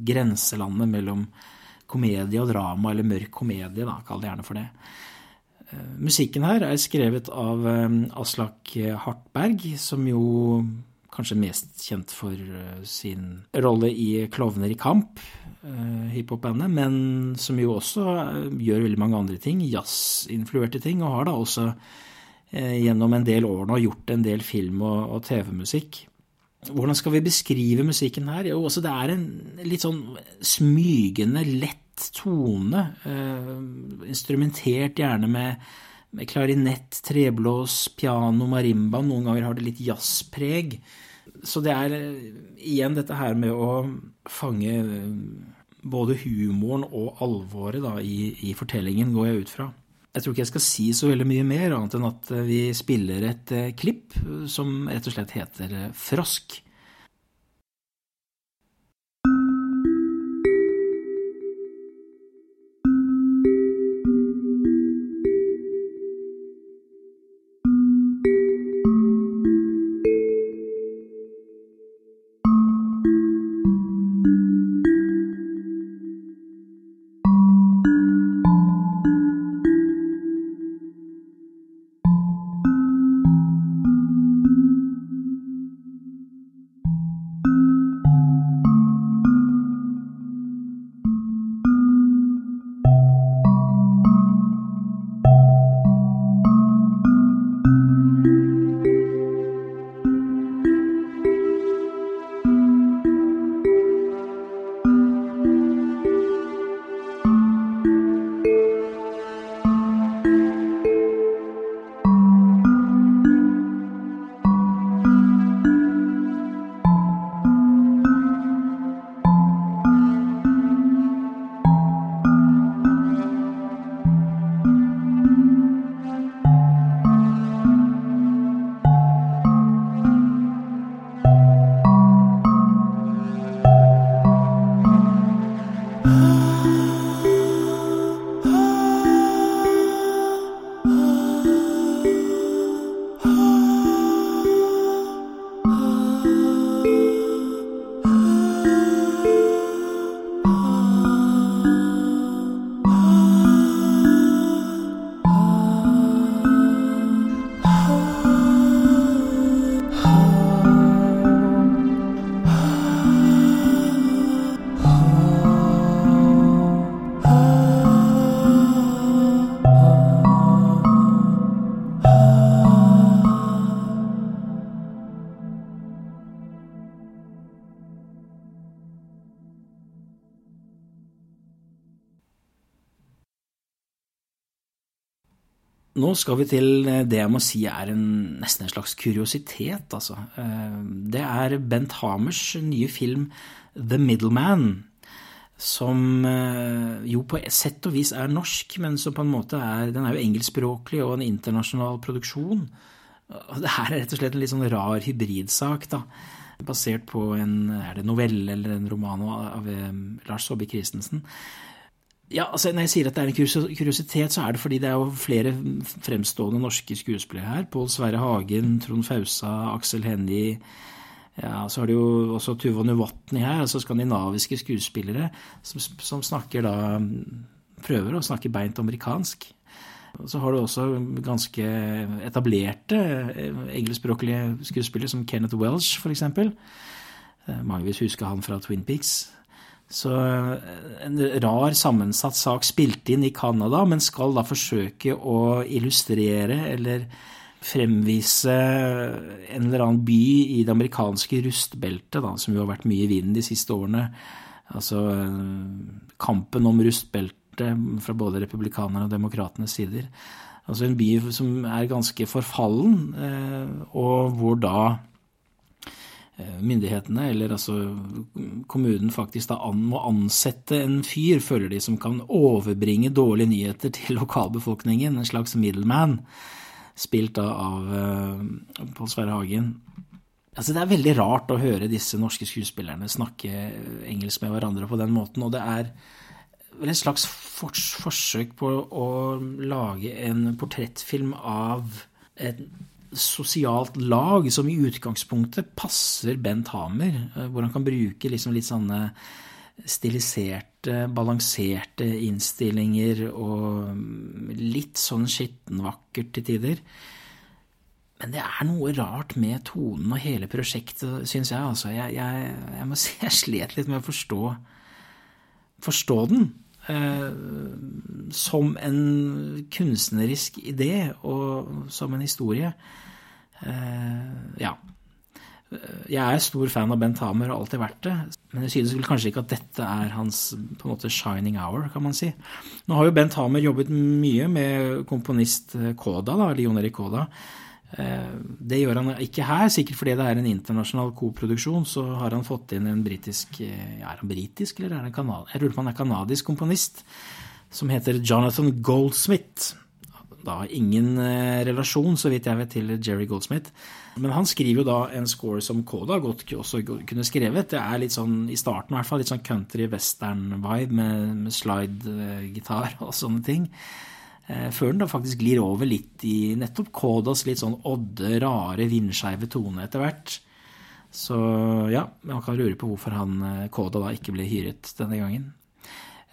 grenselandet mellom komedie og drama, eller mørk komedie, da, kall det gjerne for det. Musikken her er skrevet av Aslak Hartberg, som jo kanskje mest kjent for eh, sin rolle i Klovner i kamp, eh, hiphop-bandet, men som jo også eh, gjør veldig mange andre ting, jazzinfluerte ting, og har da også gjennom en del år nå gjort en del film- og, TV-musikk. Hvordan skal vi beskrive musikken her? Jo, også det er en litt sånn smygende, lett tone. Instrumentert gjerne med, med klarinett, treblås, piano, marimba. Noen ganger har det litt jazzpreg så det er eh, igjen dette her med å fange eh, både humoren og alvoret da, i, i, fortellingen, går jeg ut fra. Jeg tror ikke jeg skal si så veldig mye mer, annet enn at eh, vi spiller et klipp som rett og slett heter Frosk. Skal vi til det jeg må si er en, nesten en slags kuriositet, altså. Eh, det er Bent Hamers nye film The Middleman. Som eh, jo på sett og vis er norsk, men som på en måte er Den er jo engelskspråklig og en internasjonal produksjon. Det her er rett og slett en litt sånn rar hybridsak, da. Basert på en er det novelle eller en roman av eh, Lars Saabye Christensen. Ja, altså Når jeg sier at det er en kuriositet, så er det fordi det er jo flere fremstående norske skuespillere her. Pål Sverre Hagen, Trond Fausa, Aksel Hennie. Ja, så har du jo også Tuva Nuvatni her, altså skandinaviske skuespillere som, som, snakker da Prøver å snakke beint amerikansk. Så har du også ganske etablerte eh, engelskspråklige skuespillere som Kenneth Welsh, f.eks. Eh, mange vil huske han fra Twin Peaks. Så eh, en rar, sammensatt sak spilt inn i Canada, men skal da forsøke å illustrere eller fremvise en eller annen by i det amerikanske rustbeltet, da, som jo har vært mye i vinden de siste årene. Altså kampen om rustbeltet fra både republikanerne og demokratenes sider. Altså en by som er ganske forfallen, og hvor da myndighetene, eller altså kommunen faktisk da må ansette en fyr, føler de, som kan overbringe dårlige nyheter til lokalbefolkningen, en slags middleman, spilt da av Pål Sverre Hagen. Altså, det er veldig rart å høre disse norske skuespillerne snakke engelsk med hverandre på den måten, og det er vel et slags forsøk på å lage en portrettfilm av et sosialt lag som i utgangspunktet passer Bent Hamer, eh, hvor han kan bruke liksom litt sånne stiliserte, balanserte innstillinger og litt sånn skittenvakkert til tider. Men det er noe rart med tonen og hele prosjektet, syns jeg. Altså. Jeg, jeg, jeg, må si jeg slet litt med å forstå, forstå den. Eh, som en kunstnerisk idé og som en historie. Eh, ja. Jeg er stor fan av Bent Hamer og har alltid vært det, men jeg synes vel kanskje ikke at dette er hans på en måte shining hour, kan man si. Nå har jo Bent Hamer jobbet mye med komponist Koda, da, Leon Erik Koda. Eh, det gjør han ikke her, sikkert fordi det er en internasjonal koproduksjon. Så har han fått inn en britisk eh, Er han britisk, eller er han kanadisk? Jeg lurer på han er kanadisk komponist som heter Jonathan Goldsmith. Da har ingen eh, relasjon, så vidt jeg vet, til Jerry Goldsmith. Men han skriver jo da en score som Koda godt også kunne skrevet. Det er litt sånn, i starten i hvert fall, litt sånn country western-vibe med, med slide-gitar og sånne ting. Eh, før den da faktisk glir over litt i nettopp Kodas litt sånn odde, rare, vindskeive tone etter hvert. Så ja, man kan lure på hvorfor han eh, Koda da ikke ble hyret denne gangen.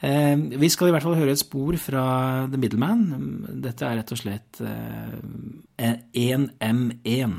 Eh, vi skal i hvert fall høre et spor fra The Middleman. Dette er rett og slett 1M1.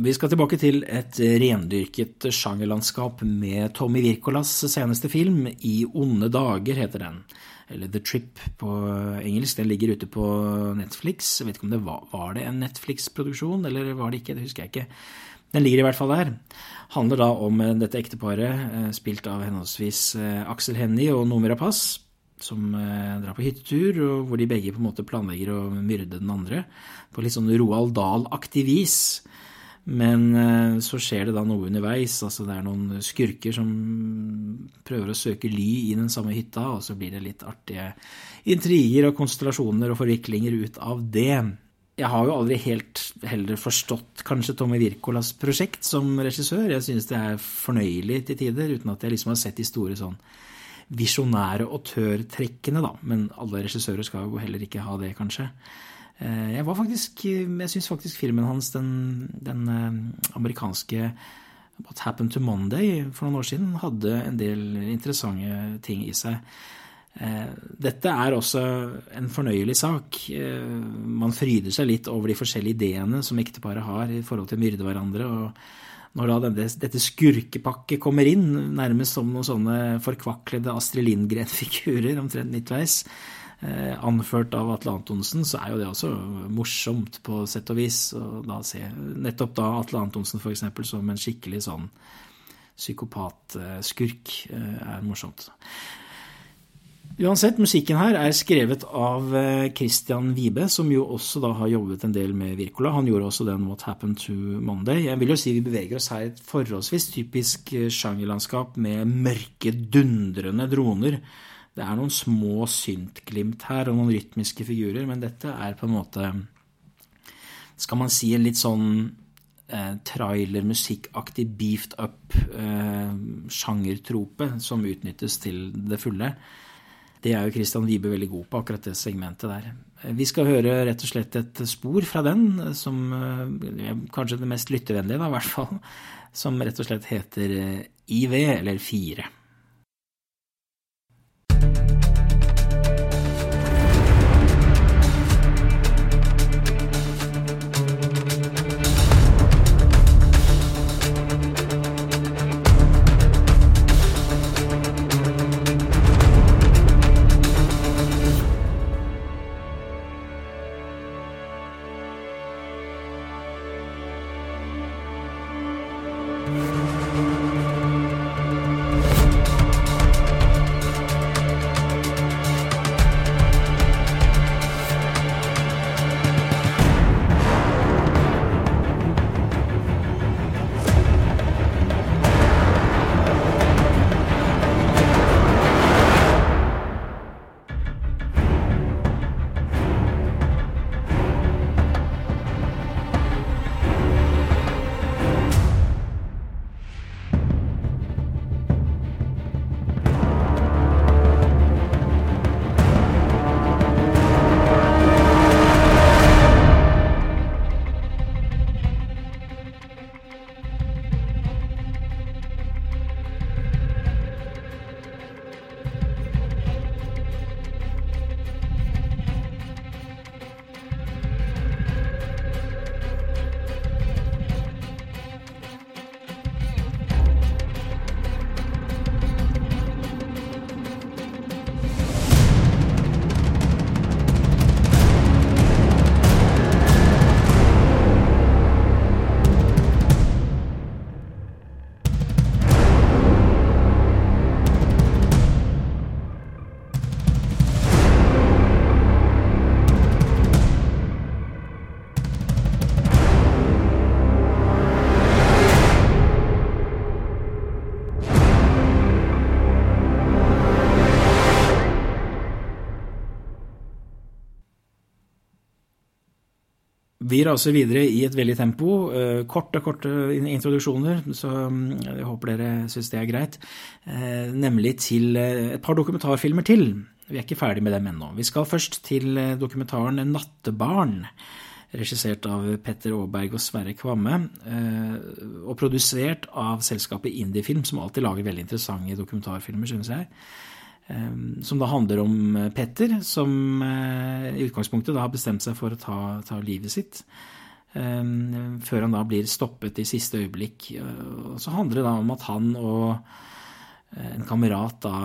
Vi skal tilbake til et rendyrket sjangerlandskap med Tommy Wirkolas seneste film, I onde dager heter den. Eller The Trip på engelsk. Den ligger ute på Netflix. Jeg vet ikke om det var, var det en Netflix-produksjon, eller var det ikke? Det husker jeg ikke. Den ligger i hvert fall der. Handler da om dette ekteparet, eh, spilt av henholdsvis eh, Aksel Hennie og Noomi Rapace som eh, drar på hyttetur, og hvor de begge på en måte planlegger å myrde den andre på litt sånn Roald Dahl-aktig vis. Men eh, så skjer det da noe underveis. altså Det er noen skurker som prøver å søke ly i den samme hytta, og så blir det litt artige intriger og konstellasjoner og forviklinger ut av det. Jeg har jo aldri helt heller forstått kanskje Tommy Wirkolas prosjekt som regissør. Jeg synes det er fornøyelig til tider, uten at jeg liksom har sett de store sånn visjonære autørtrekkene, da. Men alle regissører skal jo heller ikke ha det, kanskje. Eh, jeg var faktisk, jeg syns faktisk filmen hans, den, den, eh, amerikanske What Happened to Monday for noen år siden, hadde en del interessante ting i seg. Eh, dette er også en fornøyelig sak. Man fryder seg litt over de forskjellige ideene som ekteparet har i forhold til å myrde hverandre. og Når da dette skurkepakket kommer inn, nærmest som noen sånne forkvaklede Astrid Lindgren-figurer omtrent midtveis, anført av Atle Antonsen, så er jo det også morsomt på sett og vis. Og da se nettopp da Atle Antonsen f.eks. som en skikkelig sånn psykopatskurk er morsomt. Uansett, musikken her er skrevet av eh, Christian Wibe, som jo også da har jobbet en del med Wirkola. Han gjorde også den What Happened to Monday. Jeg vil jo si vi beveger oss her i et forholdsvis typisk eh, sjangerlandskap med mørke, dundrende droner. Det er noen små syntglimt her og noen rytmiske figurer, men dette er på en måte Skal man si en litt sånn eh, trailermusikkaktig beefed up eh, som utnyttes til det fulle. Det er jo Christian Wibe veldig god på, akkurat det segmentet der. Vi skal høre rett og slett et spor fra den, som eh, kanskje det mest lyttevennlige, da, i hvert fall. Som rett og slett heter eh, IV, eller Fire. Vi raser videre i et veldig tempo. Eh, korte, korte introduksjoner, så mm, jeg håper dere syns det er greit. Eh, nemlig til eh, et par dokumentarfilmer til. Vi er ikke ferdig med dem ennå. Vi skal først til dokumentaren Nattebarn. Regissert av Petter Aaberg og Sverre Kvamme. Og produsert av selskapet Indiefilm, som alltid lager veldig interessante dokumentarfilmer, synes jeg. Ehm, som da handler om eh, Petter, som eh, i utgangspunktet har bestemt seg for å ta, ta livet sitt. Ehm, før han da blir stoppet i siste øyeblikk. Og så handler det da om at han og eh, en kamerat da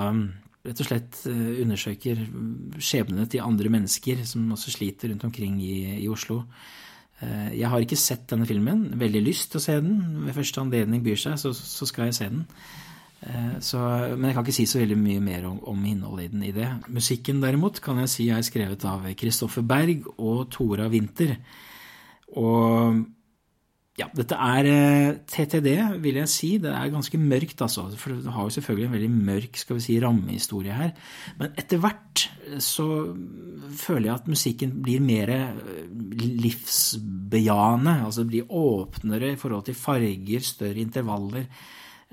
rett og slett undersøker skjebnene til andre mennesker som også sliter rundt omkring i, i Oslo. Jeg har ikke sett denne filmen. Veldig lyst til å se den. Ved første anledning byr seg, så, så skal jeg se den. Eh, så, men jeg kan ikke si så veldig mye mer om, om innholdet i den i det. Musikken derimot kan jeg si er skrevet av Kristoffer Berg og Tora Winther. Og ja, dette er TTD, eh, vil jeg si. Det er ganske mørkt, altså. For det har jo selvfølgelig en veldig mørk skal vi si, rammehistorie her. Men etter hvert så føler jeg at musikken blir mer eh, livsbejaende. Altså det blir åpnere i forhold til farger, større intervaller.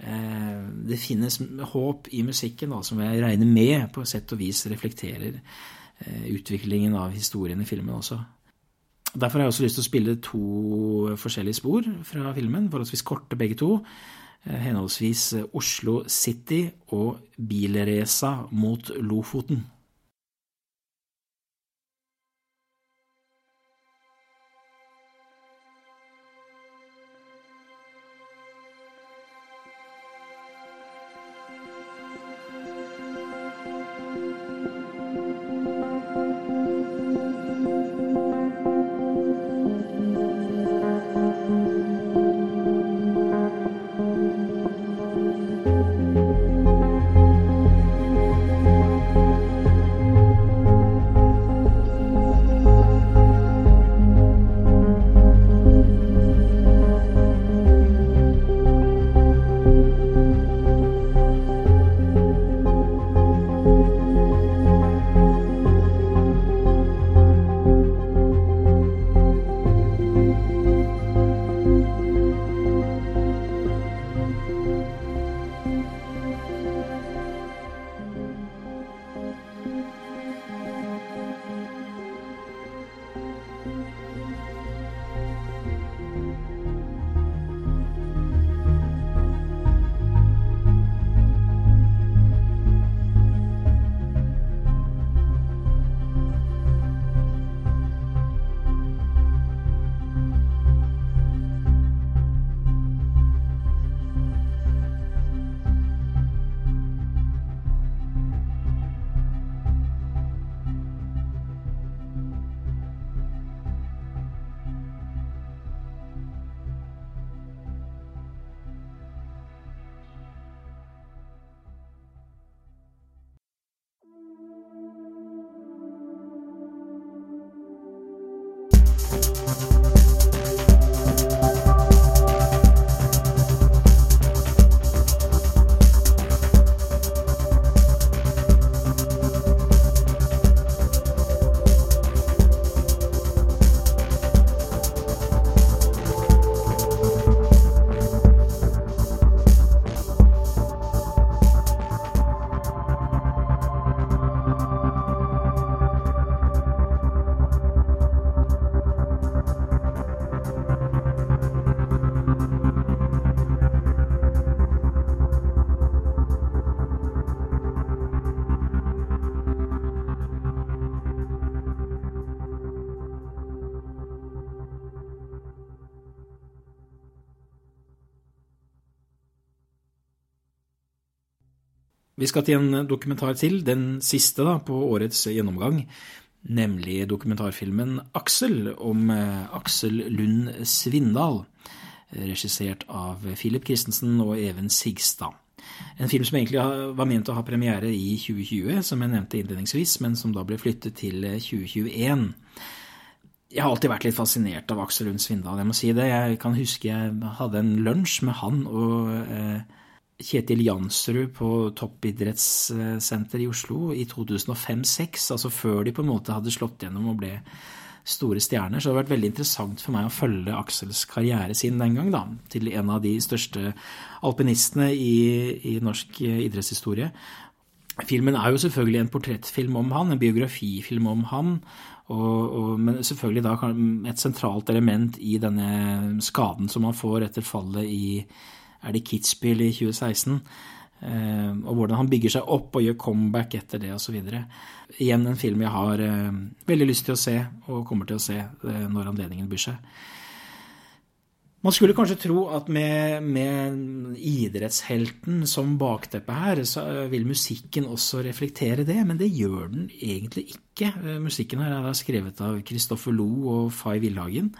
Eh, det finnes håp i musikken da, som jeg regner med på sett og vis reflekterer eh, utviklingen av historien i filmen også. Derfor har jeg også lyst til å spille to forskjellige spor fra filmen, forholdsvis korte begge to. Eh, henholdsvis Oslo City og Bilresa mot Lofoten. Vi skal til en dokumentar til, den siste da, på årets gjennomgang, nemlig dokumentarfilmen Aksel om eh, Aksel Lund Svindal, regissert av Philip Christensen og Even Sigstad. En film som egentlig var ment å ha premiere i 2020, som jeg nevnte innledningsvis, men som da ble flyttet til 2021. Jeg har alltid vært litt fascinert av Aksel Lund Svindal, jeg må si det. Jeg kan huske jeg hadde en lunsj med han og eh, Kjetil Jansrud på Toppidrettssenter i Oslo i 2005-2006, altså før de på en måte hadde slått gjennom og ble store stjerner. Så det har vært veldig interessant for meg å følge Aksels karriere sin den gang, da, til en av de største alpinistene i, i norsk idrettshistorie. Filmen er jo selvfølgelig en portrettfilm om han, en biografifilm om han. Og, og, men selvfølgelig da et sentralt element i denne skaden som han får etter fallet i er det Kitzbühel i 2016? Eh, og hvordan han bygger seg opp og gjør comeback etter det osv. Igjen en film jeg har eh, veldig lyst til å se, og kommer til å se eh, når anledningen byr seg. Man skulle kanskje tro at med, med, idrettshelten som bakteppe her, så vil musikken også reflektere det, men det gjør den egentlig ikke. Musikken her er skrevet av Kristoffer Lo og Fay Villhagen.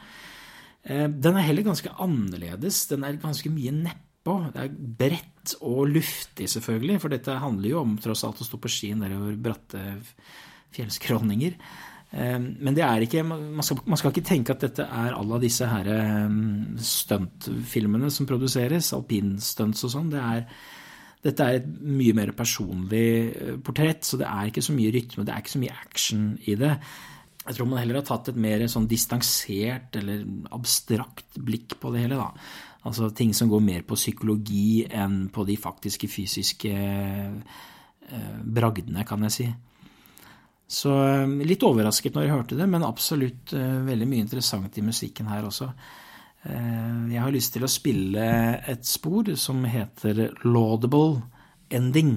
Den er heller ganske annerledes. Den er ganske mye neppe på. Det er bredt og luftig, selvfølgelig, for dette handler jo om tross alt å stå på ski nedover bratte fjellskråninger. Ehm, men det er ikke, man skal, man skal ikke tenke at dette er alle disse her ehm, stuntfilmene som produseres, alpinstunts og sånn. Det dette er et mye mer personlig eh, portrett, så det er ikke så mye rytme, det er ikke så mye action i det. Jeg tror man heller har tatt et mer sånn distansert eller abstrakt blikk på det hele. da. Altså ting som går mer på psykologi enn på de faktiske fysiske eh, bragdene, kan jeg si. Så eh, litt overrasket når jeg hørte det, men absolutt eh, veldig mye interessant i musikken her også. Jeg har lyst til å spille et spor som heter Laudable Ending.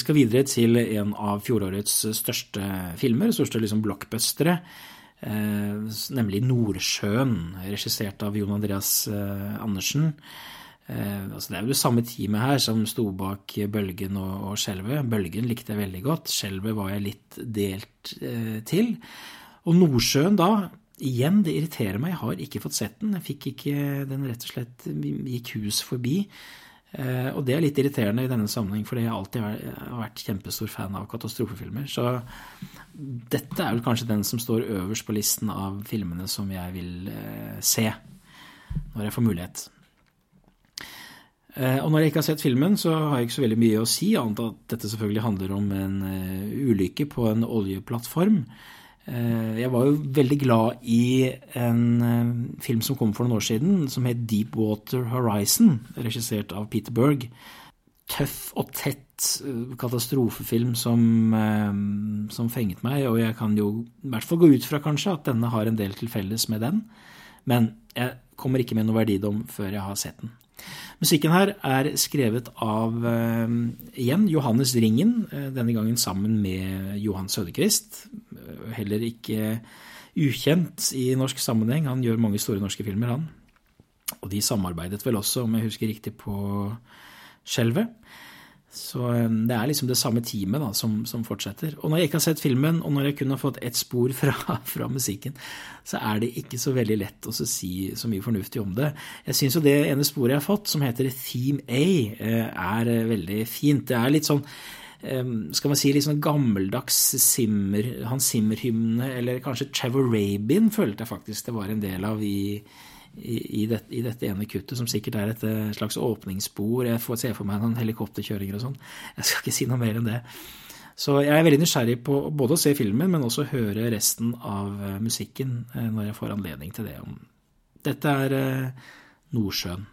Skal videre til en av fjorårets største filmer, største liksom blockbustere, nemlig Nordsjøen, regissert av Jon Andreas Andersen. Altså det er jo det samme teamet her som sto bak Bølgen og, Skjelvet. Bølgen likte jeg veldig godt, Skjelvet var jeg litt delt til. Og Nordsjøen da, igjen, det irriterer meg, jeg har ikke fått sett den. Jeg fikk ikke Den rett og slett gikk hus forbi. Eh, og det er litt irriterende i denne sammenheng, fordi jeg alltid har vært kjempestor fan av katastrofefilmer. Så dette er vel kanskje den som står øverst på listen av filmene som jeg vil eh, se når jeg får mulighet. Eh, og når jeg ikke har sett filmen, så har jeg ikke så veldig mye å si, annet at dette selvfølgelig handler om en ulykke på en oljeplattform. Eh, jeg var jo veldig glad i en eh, film som kom for noen år siden, som het Deepwater Horizon, regissert av Peter Berg. Tøff og tett eh, katastrofefilm som, som fenget meg, og jeg kan jo i hvert fall gå ut fra kanskje at denne har en del til felles med den. Men jeg kommer ikke med noe verdidom før jeg har sett den. Musikken her er skrevet av uh, igjen Johannes Ringen, uh, denne gangen sammen med Johan Sødequist. Uh, heller ikke ukjent i norsk sammenheng. Han gjør mange store norske filmer, han. Og de samarbeidet vel også, om jeg husker riktig, på Skjelvet. Så um, det er liksom det samme teamet da, som, som, fortsetter. Og når jeg ikke har sett filmen, og når jeg kun har fått ett spor fra, fra, musikken, så er det ikke så veldig lett å si så mye fornuftig om det. Jeg syns jo det ene sporet jeg har fått, som heter Theme A, eh, er eh, veldig fint. Det er litt sånn skal man si litt sånn gammeldags Simmer, Hans Zimmer-hymne, eller kanskje Trevor Rabin følte jeg faktisk det var en del av i i, det, i, dette ene kuttet, som sikkert er et eh, slags åpningsspor. Jeg får se for meg noen helikopterkjøringer og sånn. Jeg skal ikke si noe mer enn det. Så jeg er veldig nysgjerrig på både å se filmen, men også høre resten av eh, musikken eh, når jeg får anledning til det. Dette er Nordsjøen.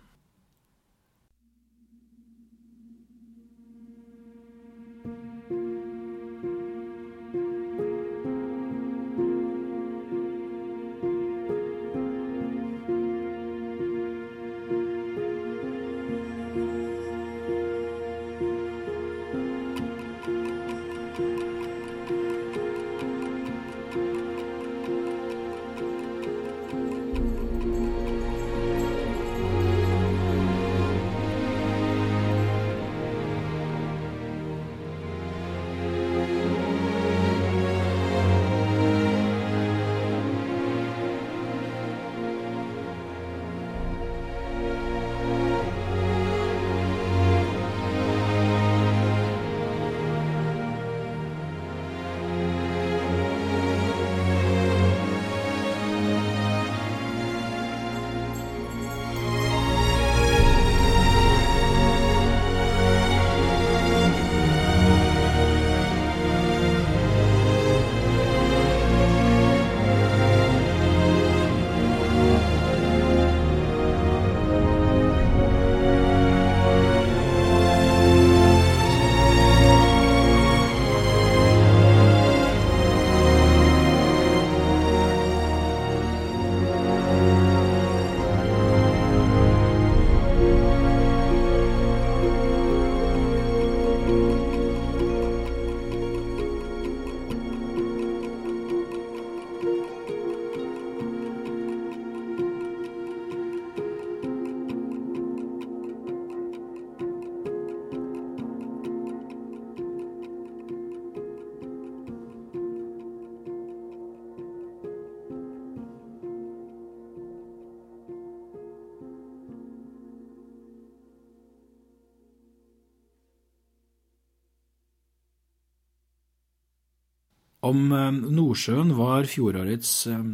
Om eh, Nordsjøen var fjorårets eh,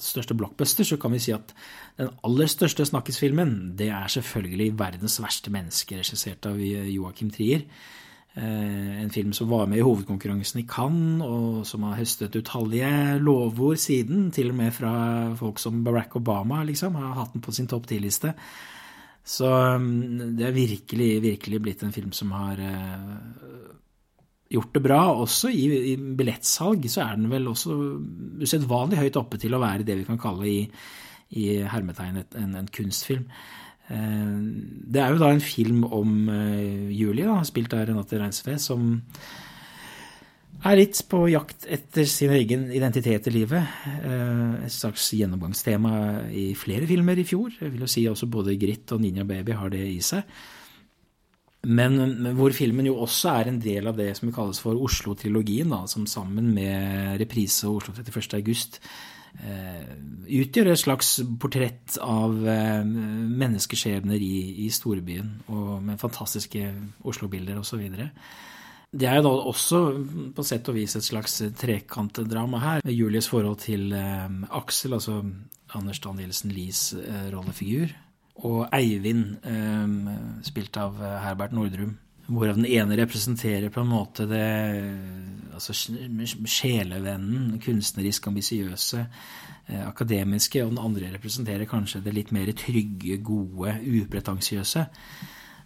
største blockbuster, så kan vi si at den aller største snakkisfilmen, det er selvfølgelig 'Verdens verste menneske', regissert av Joakim Trier. Eh, en film som var med i hovedkonkurransen i Cannes, og som har høstet utallige lovord siden, til og med fra folk som Barack Obama liksom, har hatt den på sin topp ti-liste. Så det er virkelig, virkelig blitt en film som har gjort det bra. Også i, i billettsalg så er den vel også usedvanlig høyt oppe til å være det vi kan kalle i, i hermetegn en, en, kunstfilm. Det er jo da en film om Julie, da, spilt av Renate Reinsve, som er litt på jakt etter sin egen identitet i livet. Eh, et slags gjennomgangstema i flere filmer i fjor. Jeg vil jo si også både Grit og Ninja Baby har det i seg. Men hvor filmen jo også er en del av det som kalles for Oslo-trilogien, som sammen med reprise og Oslo 31. august eh, utgjør et slags portrett av eh, menneskeskjebner i, i storbyen, og med fantastiske Oslo-bilder osv. Det er jo da også på sett og vis et slags trekantdrama her. med Julies forhold til eh, Aksel, altså Anders Danielsen Lies eh, rollefigur, og Eivind, eh, spilt av eh, Herbert Nordrum. Hvorav den ene representerer på en måte det altså sjelevennen, kunstnerisk ambisiøse, eh, akademiske, og den andre representerer kanskje det litt mer trygge, gode, upretensiøse.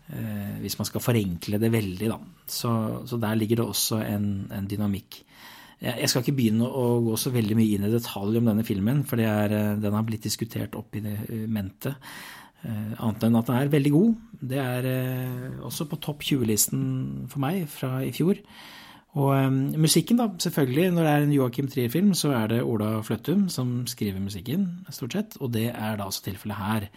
Eh, hvis man skal forenkle det veldig, da. Så, så der ligger det også en, en, dynamikk. Jeg skal ikke begynne å gå så veldig mye inn i detalj om denne filmen, for er, eh, den har blitt diskutert opp i det eh, mente. Annet enn at den er veldig god. Det er også på topp 20-listen for meg fra i fjor. Og um, musikken, da, selvfølgelig. Når det er en Joakim Trier-film, så er det Ola Fløttum som skriver musikken, stort sett. Og det er da også tilfellet her.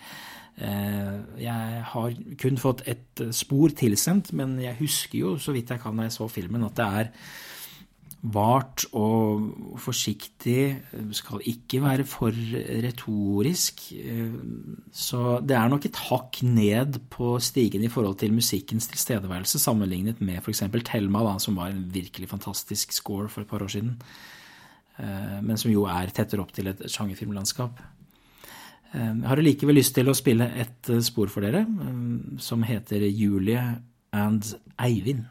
Eh, jeg har kun fått et spor tilsendt, men jeg husker jo, så vidt jeg kan når jeg så filmen, at det er vart og forsiktig, skal ikke være for retorisk. Eh, så det er nok et hakk ned på stigen i forhold til musikkens tilstedeværelse, sammenlignet med f.eks. Thelma, da, som var en virkelig fantastisk score for et par år siden, eh, men som jo er tettere opp til et sjangerfilmlandskap. Jeg har likevel lyst til å spille et eh, spor for dere som heter Julie and Eivind.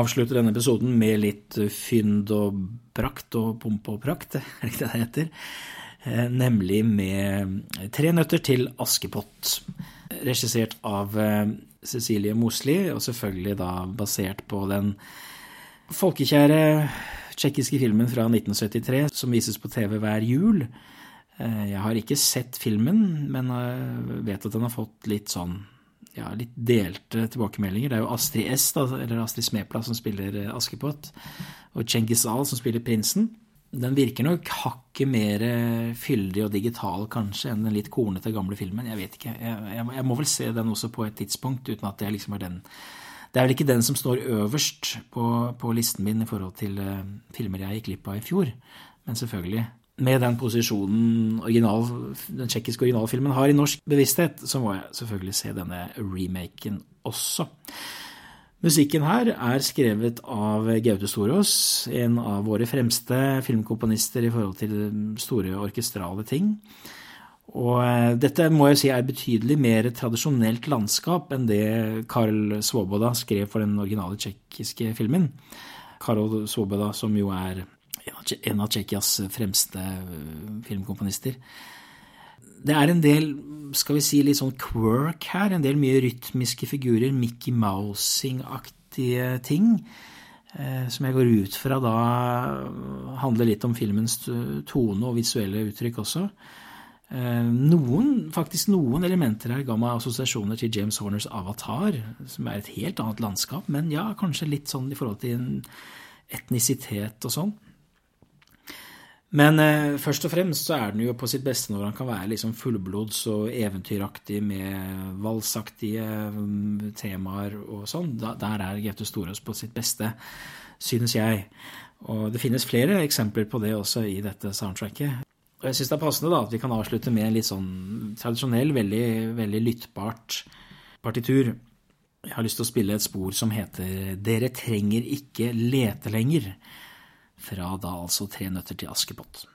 Avslutte denne episoden med litt fynd og prakt og pompe og prakt, er det ikke det det heter? Eh, nemlig med Tre nøtter til Askepott, regissert av eh, Cecilie Mosli, og selvfølgelig da basert på den folkekjære tsjekkiske filmen fra 1973 som vises på TV hver jul. Eh, jeg har ikke sett filmen, men vet at den har fått litt sånn ja, litt delte tilbakemeldinger. Det er jo Astrid S, da, eller Astrid Smepla, som spiller eh, Askepott, og Cengiz Al, som spiller prinsen. Den virker nok hakket mer eh, fyldig og digital kanskje enn den litt kornete gamle filmen. Jeg vet ikke. Jeg, jeg, jeg, må vel se den også på et tidspunkt, uten at det liksom er den, Det er vel ikke den som står øverst på, på listen min i forhold til uh, filmer jeg gikk glipp av i fjor, men selvfølgelig. Med den posisjonen original, den tsjekkiske originalfilmen har i norsk bevissthet, så må jeg selvfølgelig se denne remaken også. Musikken her er skrevet av Gaute Storås, en av våre fremste filmkomponister i forhold til store orkestrale ting. Og eh, dette må jeg si er betydelig mer tradisjonelt landskap enn det Karl Svoboda skrev for den originale tsjekkiske filmen. Karol Svoboda, som jo er en av Tsjekkias fremste eh, filmkomponister. Det er en del skal vi si, litt sånn quirk her. En del mye rytmiske figurer, Mickey Mousing-aktige ting. Eh, som jeg går ut fra da handler litt om filmens tone og visuelle uttrykk også. Noen, faktisk noen elementer her ga meg assosiasjoner til James Horners Avatar, som er et helt annet landskap, men ja, kanskje litt sånn i forhold til etnisitet og sånn. Men eh, først og fremst så er den jo på sitt beste når han kan være liksom fullblods og eventyraktig med valsaktige um, temaer og sånn. Der er Gaute Storås på sitt beste, synes jeg. Og det finnes flere eksempler på det også i dette soundtracket. Og jeg syns det er passende da, at vi kan avslutte med en litt sånn tradisjonell, veldig, veldig lyttbart partitur. Jeg har lyst til å spille et spor som heter Dere trenger ikke lete lenger, fra da altså Tre nøtter til Askepott.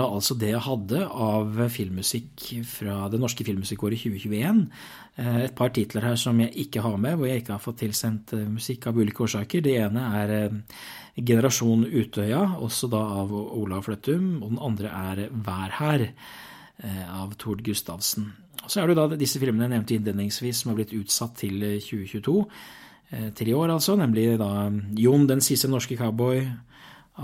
Var altså det jeg hadde av filmmusikk fra det norske filmmusikkåret 2021. Eh, et par titler her som jeg ikke har med, hvor jeg ikke har fått tilsendt eh, musikk av ulike årsaker. Det ene er eh, Generasjon Utøya, også da av Olav Fløttum, og den andre er Vær her av Tord Gustavsen. Så er det da disse filmene jeg nevnte innledningsvis som har blitt utsatt til 2022, til i år altså, nemlig da Jon den siste norske cowboy,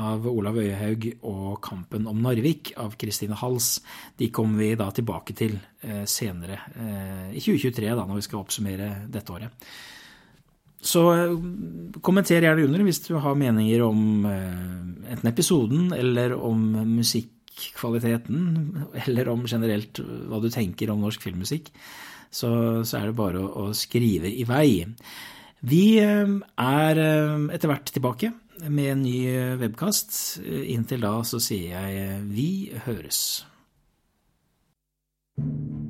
av Olav Øyehaug og Kampen om Narvik av Kristine Hals. De kommer vi da tilbake til eh, senere eh, i 2023, da, når vi skal oppsummere dette året. Så eh, kommenter gjerne under hvis du har meninger om enten episoden eller om musikkvaliteten, eller om generelt hva du tenker om norsk filmmusikk. Så, så er det bare å, å skrive i vei. Vi er etter hvert tilbake med en ny eh, webkast. Eh, inntil da så sier jeg eh, vi høres. thank